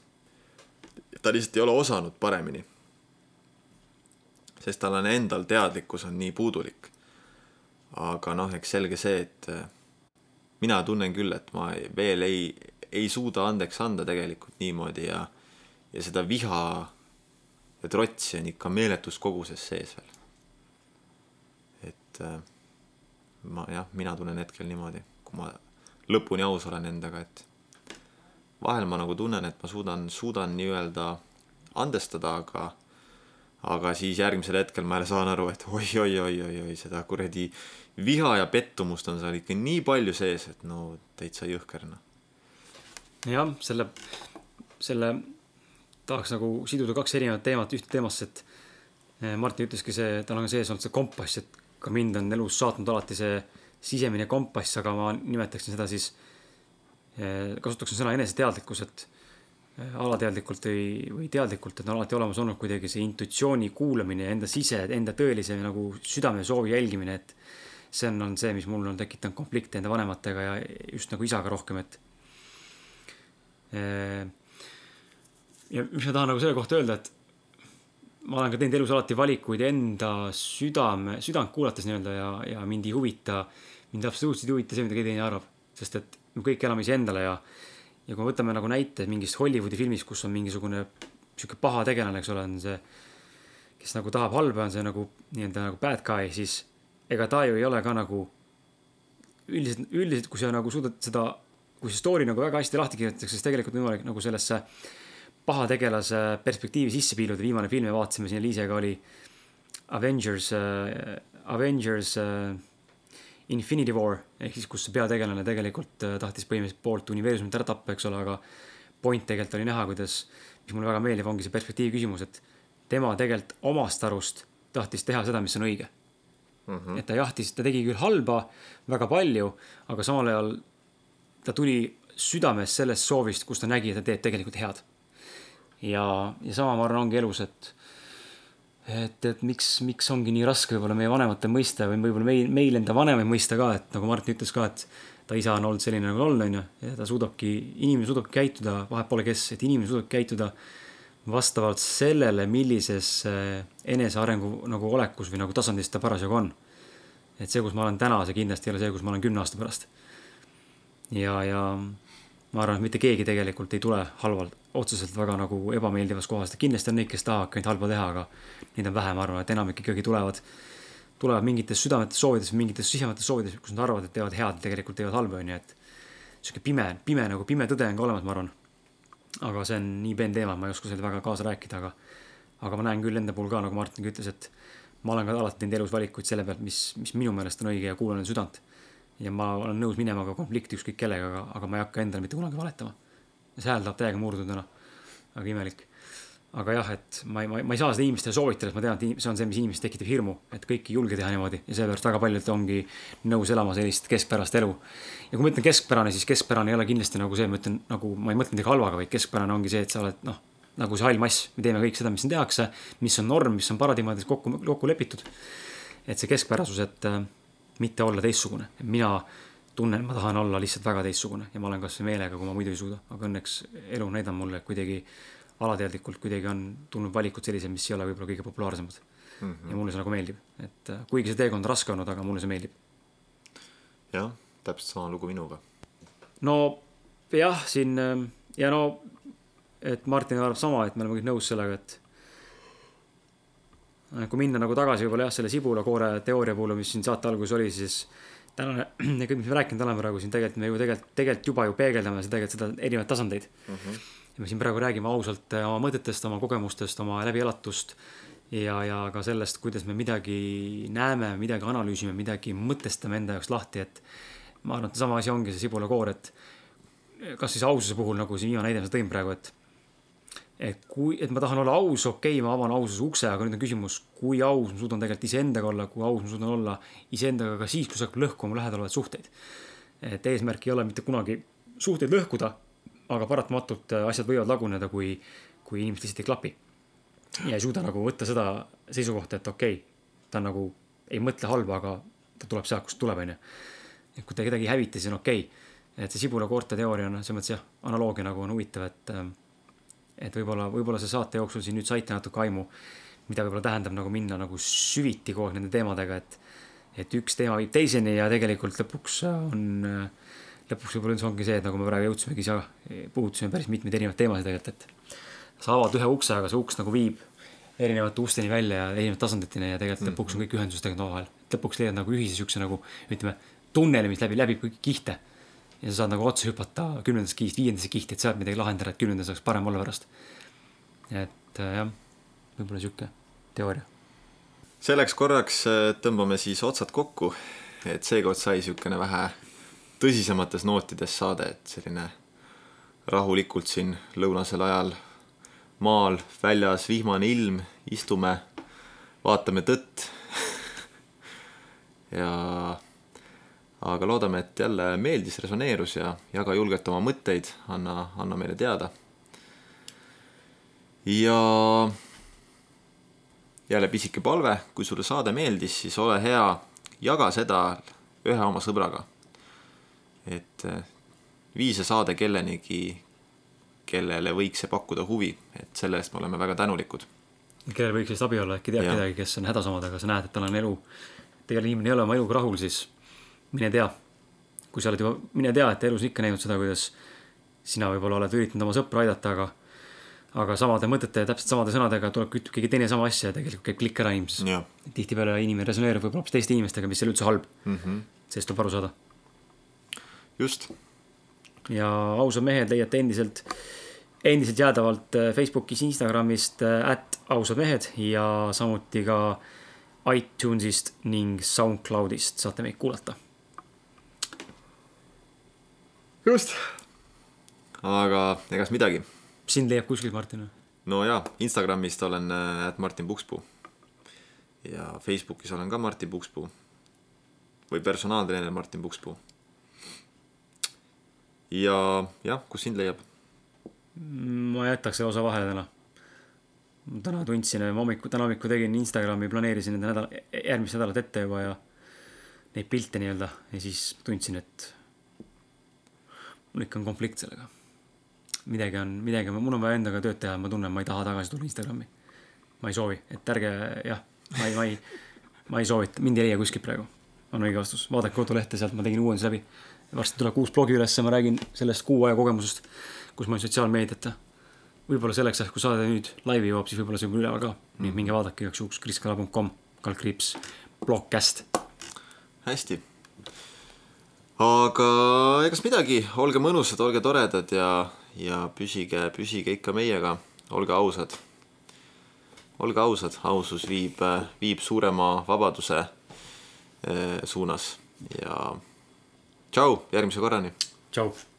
ta lihtsalt ei ole osanud paremini. sest tal on endal teadlikkus on nii puudulik. aga noh, eks selge see, et äh, mina tunnen küll, et ma veel ei, ei suuda andeks anda tegelikult niimoodi ja, ja seda viha ja trotsi on ikka meeletus koguses sees veel et äh, ma jah, mina tunnen hetkel niimoodi, kui ma lõpuni aus olen endaga, et vahel ma nagu tunnen, et ma suudan, suudan nii-öelda andestada, aga aga siis järgmisel hetkel ma jälle saan aru, et oi-oi-oi-oi-oi, seda kuradi viha ja pettumust on seal ikka nii palju sees, et no täitsa jõhker noh. jah, selle, selle tahaks nagu siduda kaks erinevat teemat ühte teemasse, et eh, Martin ütleski see, tal on sees olnud see kompass, et ka mind on elus saatnud alati see sisemine kompass, aga ma nimetaksin seda siis, eh, kasutaksin sõna eneseteadlikkus, et eh, alateadlikult või, või teadlikult, et on alati olemas olnud kuidagi see intuitsiooni kuulamine ja enda sise, enda tõelise nagu südamesoovi jälgimine, et see on, on see, mis mul on tekitanud konflikte enda vanematega ja just nagu isaga rohkem, et eh, ja mis ma tahan nagu selle kohta öelda, et ma olen ka teinud elus alati valikuid enda südame, südant kuulates nii-öelda ja, ja mind ei huvita, mind absoluutselt ei huvita see, mida keegi teine arvab. sest et me kõik elame iseendale ja, ja kui me võtame nagu näite mingist Hollywoodi filmist, kus on mingisugune sihuke paha tegelane, eks ole, on see, kes nagu tahab halba, on see nagu nii-öelda nagu bad guy, siis ega ta ju ei ole ka nagu üldiselt, üldiselt, kui sa nagu suudad seda, kui see story nagu väga hästi lahti kirjutatakse, siis tegelikult on võimalik nagu sellesse paha tegelase perspektiivi sisse piiluda, viimane film me vaatasime siin Liisega oli Avengers äh,, Avengers äh, Infinity War ehk siis, kus peategelane tegelikult äh, tahtis põhimõtteliselt poolt universumit ära tappa, eks ole, aga point tegelikult oli näha, kuidas, mis mulle väga meeldib, ongi see perspektiivi küsimus, et tema tegelikult omast arust tahtis teha seda, mis on õige mm. -hmm. et ta jahtis, ta tegi küll halba väga palju, aga samal ajal ta tuli südames sellest soovist, kus ta nägi, et ta teeb tegelikult head ja, ja sama ma arvan, ongi elus, et et, et miks, miks ongi nii raske võib-olla meie vanemate mõista või võib-olla meil, meil enda vanemaid mõista ka, et nagu Martin ütles ka, et ta isa on olnud selline nagu olnud, onju, ja ta suudabki, inimene suudabki käituda, vahet pole kes, et inimene suudab käituda vastavalt sellele, millises enesearengu nagu olekus või nagu tasandis ta parasjagu on. et see, kus ma olen täna, see kindlasti ei ole see, kus ma olen kümne aasta pärast. ja, ja ma arvan, et mitte keegi tegelikult ei tule halvalt, otseselt väga nagu ebameeldivas kohas, et kindlasti on neid, kes tahavad ainult halba teha, aga neid on vähe, ma arvan, et enamik ikkagi tulevad, tulevad mingites südametes soovides, mingites sisemates soovides, kus nad arvavad, et teevad head, tegelikult teevad halba, onju, et sihuke pime, pime nagu pime tõde on ka olemas, ma arvan. aga see on nii peen teema, ma ei oska selle väga kaasa rääkida, aga, aga ma näen küll enda puhul ka, nagu Martin ütles, et ma olen ka alati teinud elus valikuid selle pealt, mis, mis minu meelest on õige ja kuulan südant ja ma olen nõus minema ka konflikti ükskõik kellega, aga, aga ma ei hakka endale mitte kunagi valetama. See hääl tahab täiega murduda, noh. väga imelik. aga jah, et ma ei, ma, ma ei saa seda inimestele soovitada, sest ma tean, et see on see, mis inimestes tekitab hirmu, et kõik ei julge teha niimoodi ja sellepärast väga paljud ongi nõus elama sellist keskpärast elu. ja kui ma ütlen keskpärane, siis keskpärane ei ole kindlasti nagu see, ma ütlen nagu, ma ei mõtle midagi halvaga, vaid keskpärane ongi see, et sa oled noh, nagu see hall mass, me teeme kõik seda, mis siin tehakse, mis on norm, mis on paradigmades kokku, kokku lepitud. et see keskpärasus, et mitte olla teistsugune. mina tunnen, ma tahan olla lihtsalt väga teistsugune ja ma olen kasvõi meelega, kui ma muidu ei suuda, aga õnneks elu on näidanud mulle, et kuidagi alateadlikult kuidagi on tulnud valikud sellised, mis ei ole võib-olla kõige populaarsemad. mm. -hmm. ja mulle see nagu meeldib, et äh, kuigi see teekond on raske olnud, aga mulle see meeldib. jah, täpselt sama lugu minuga. no jah, siin äh, ja no, et Martin arvab sama, et me oleme kõik nõus sellega, et kui minna nagu tagasi võib-olla jah, selle sibulakoore teooria puhul, mis siin saate alguses oli, siis tänane, kõik, mis me rääkinud oleme praegu siin tegelikult me ju tegelikult, tegelikult juba ju peegeldame seda tegelikult seda erinevaid tasandeid mm. -hmm. ja me siin praegu räägime ausalt äh, oma mõtetest, oma kogemustest, oma läbielatust ja, ja ka sellest, kuidas me midagi näeme, midagi analüüsime, midagi mõtestame enda jaoks lahti, et ma arvan, et sama asi ongi see sibulakoor, et kas siis aususe puhul, nagu siin viimane näide, ma tõin praegu, et et kui, et ma tahan olla aus, okei okay,, ma avan aususe ukse, aga nüüd on küsimus, kui aus ma suudan tegelikult iseendaga olla, kui aus ma suudan olla iseendaga ka siis, kui see hakkab lõhkuma lähedal olevaid suhteid. et eesmärk ei ole mitte kunagi suhteid lõhkuda, aga paratamatult äh, asjad võivad laguneda, kui, kui inimesed lihtsalt ei klapi. ja ei suuda nagu võtta seda seisukohta, et okei okay,, ta nagu ei mõtle halba, aga ta tuleb sealt, kust tuleb, onju. et kui ta kedagi ei hävita, siis on okei okay.. et see sibulakoorte teooria on selles mõttes jah, analoogia nagu on huvitav, et ähm, et võib-olla, võib-olla see saate jooksul siin nüüd saite natuke aimu, mida võib-olla tähendab nagu minna nagu süviti aeg nende teemadega, et, et üks teema viib teiseni ja tegelikult lõpuks on, lõpuks võib-olla üldse ongi see, et nagu me praegu jõudsimegi, puudutasime päris mitmeid erinevaid teemasid tegelikult, et sa avad ühe ukse, aga see uks nagu viib erinevate usteni välja ja erinevate tasanditeni ja tegelikult mm lõpuks on kõik ühendused tegelikult omavahel. lõpuks leiad nagu ühise siukse nagu ütleme, tunneli, mis läbi, läbib kõiki kihte ja sa saad nagu otse hüpata kümnendasse kihti, viiendasse kihti, et sealt midagi lahendada, et kümnendas oleks parem olla pärast. et äh, jah, võib-olla sihuke teooria. selleks korraks äh, tõmbame siis otsad kokku, et seekord sai siukene vähe tõsisemates nootides saade, et selline rahulikult siin lõunasel ajal maal väljas vihmane ilm, istume, vaatame tõtt ja aga loodame, et jälle meeldis, resoneerus ja jaga julgelt oma mõtteid, anna, anna meile teada. ja jälle pisike palve, kui sulle saade meeldis, siis ole hea, jaga seda ühe oma sõbraga. et eh, vii see saade kellenigi, kellele võiks see pakkuda huvi, et selle eest me oleme väga tänulikud. kellel võiks sellest abi olla, äkki tead kedagi, kes on hädas omadega, sa näed, et tal on elu, tegelikult inimene ei ole oma eluga rahul, siis mine tea. kui sa oled juba, mine tea, et elus ikka näinud seda, kuidas sina võib-olla oled üritanud oma sõpra aidata, aga aga samade mõtete ja täpselt samade sõnadega tuleb, ütleb keegi teine sama asja ja tegelikult käib klikk ära inimeses. tihtipeale inimene resoneerub võib-olla hoopis teiste inimestega, mis ei ole üldse halb mm. -hmm. sellest tuleb aru saada. just. ja ausad mehed leiate endiselt, endiselt jäädavalt äh, Facebookis, Instagramist, at äh, ausad mehed ja samuti ka iTunesist ning SoundCloudist saate meid kuulata just. aga egas midagi. sind leiab kuskilt, Martin või? no jaa, Instagramist olen äh, Martin Pukspuu. ja Facebookis olen ka Martin Pukspuu. või personaaltreener Martin Pukspuu. ja jah, kus sind leiab? ma jätaks selle osa vahele täna. täna tundsin, ma hommikul, täna hommikul tegin Instagrami, planeerisin enda nädal, järgmist nädalat ette juba ja neid pilte nii-öelda ja siis tundsin, et mul ikka on konflikt sellega. midagi on, midagi on, mul on vaja endaga tööd teha, ma tunnen, ma ei taha tagasi tulla Instagrami. ma ei soovi, et ärge jah, ma ei, ma ei, ma ei soovita, mind ei leia kuskilt praegu. on õige vastus, vaadake kodulehte, sealt ma tegin uuenduse läbi. varsti tuleb uus blogi ülesse, ma räägin sellest kuu aja kogemusest, kus ma olin sotsiaalmeediata. võib-olla selleks ajaks, kui saade nüüd laivi jõuab, siis võib-olla see on üleval ka. nii et minge vaadake igaks juhuks kriskala.com, kaldkriips, blogcast. hästi aga egas midagi, olge mõnusad, olge toredad ja, ja püsige, püsige ikka meiega, olge ausad. olge ausad, ausus viib, viib suurema vabaduse eh, suunas ja tšau, järgmise korrani. tšau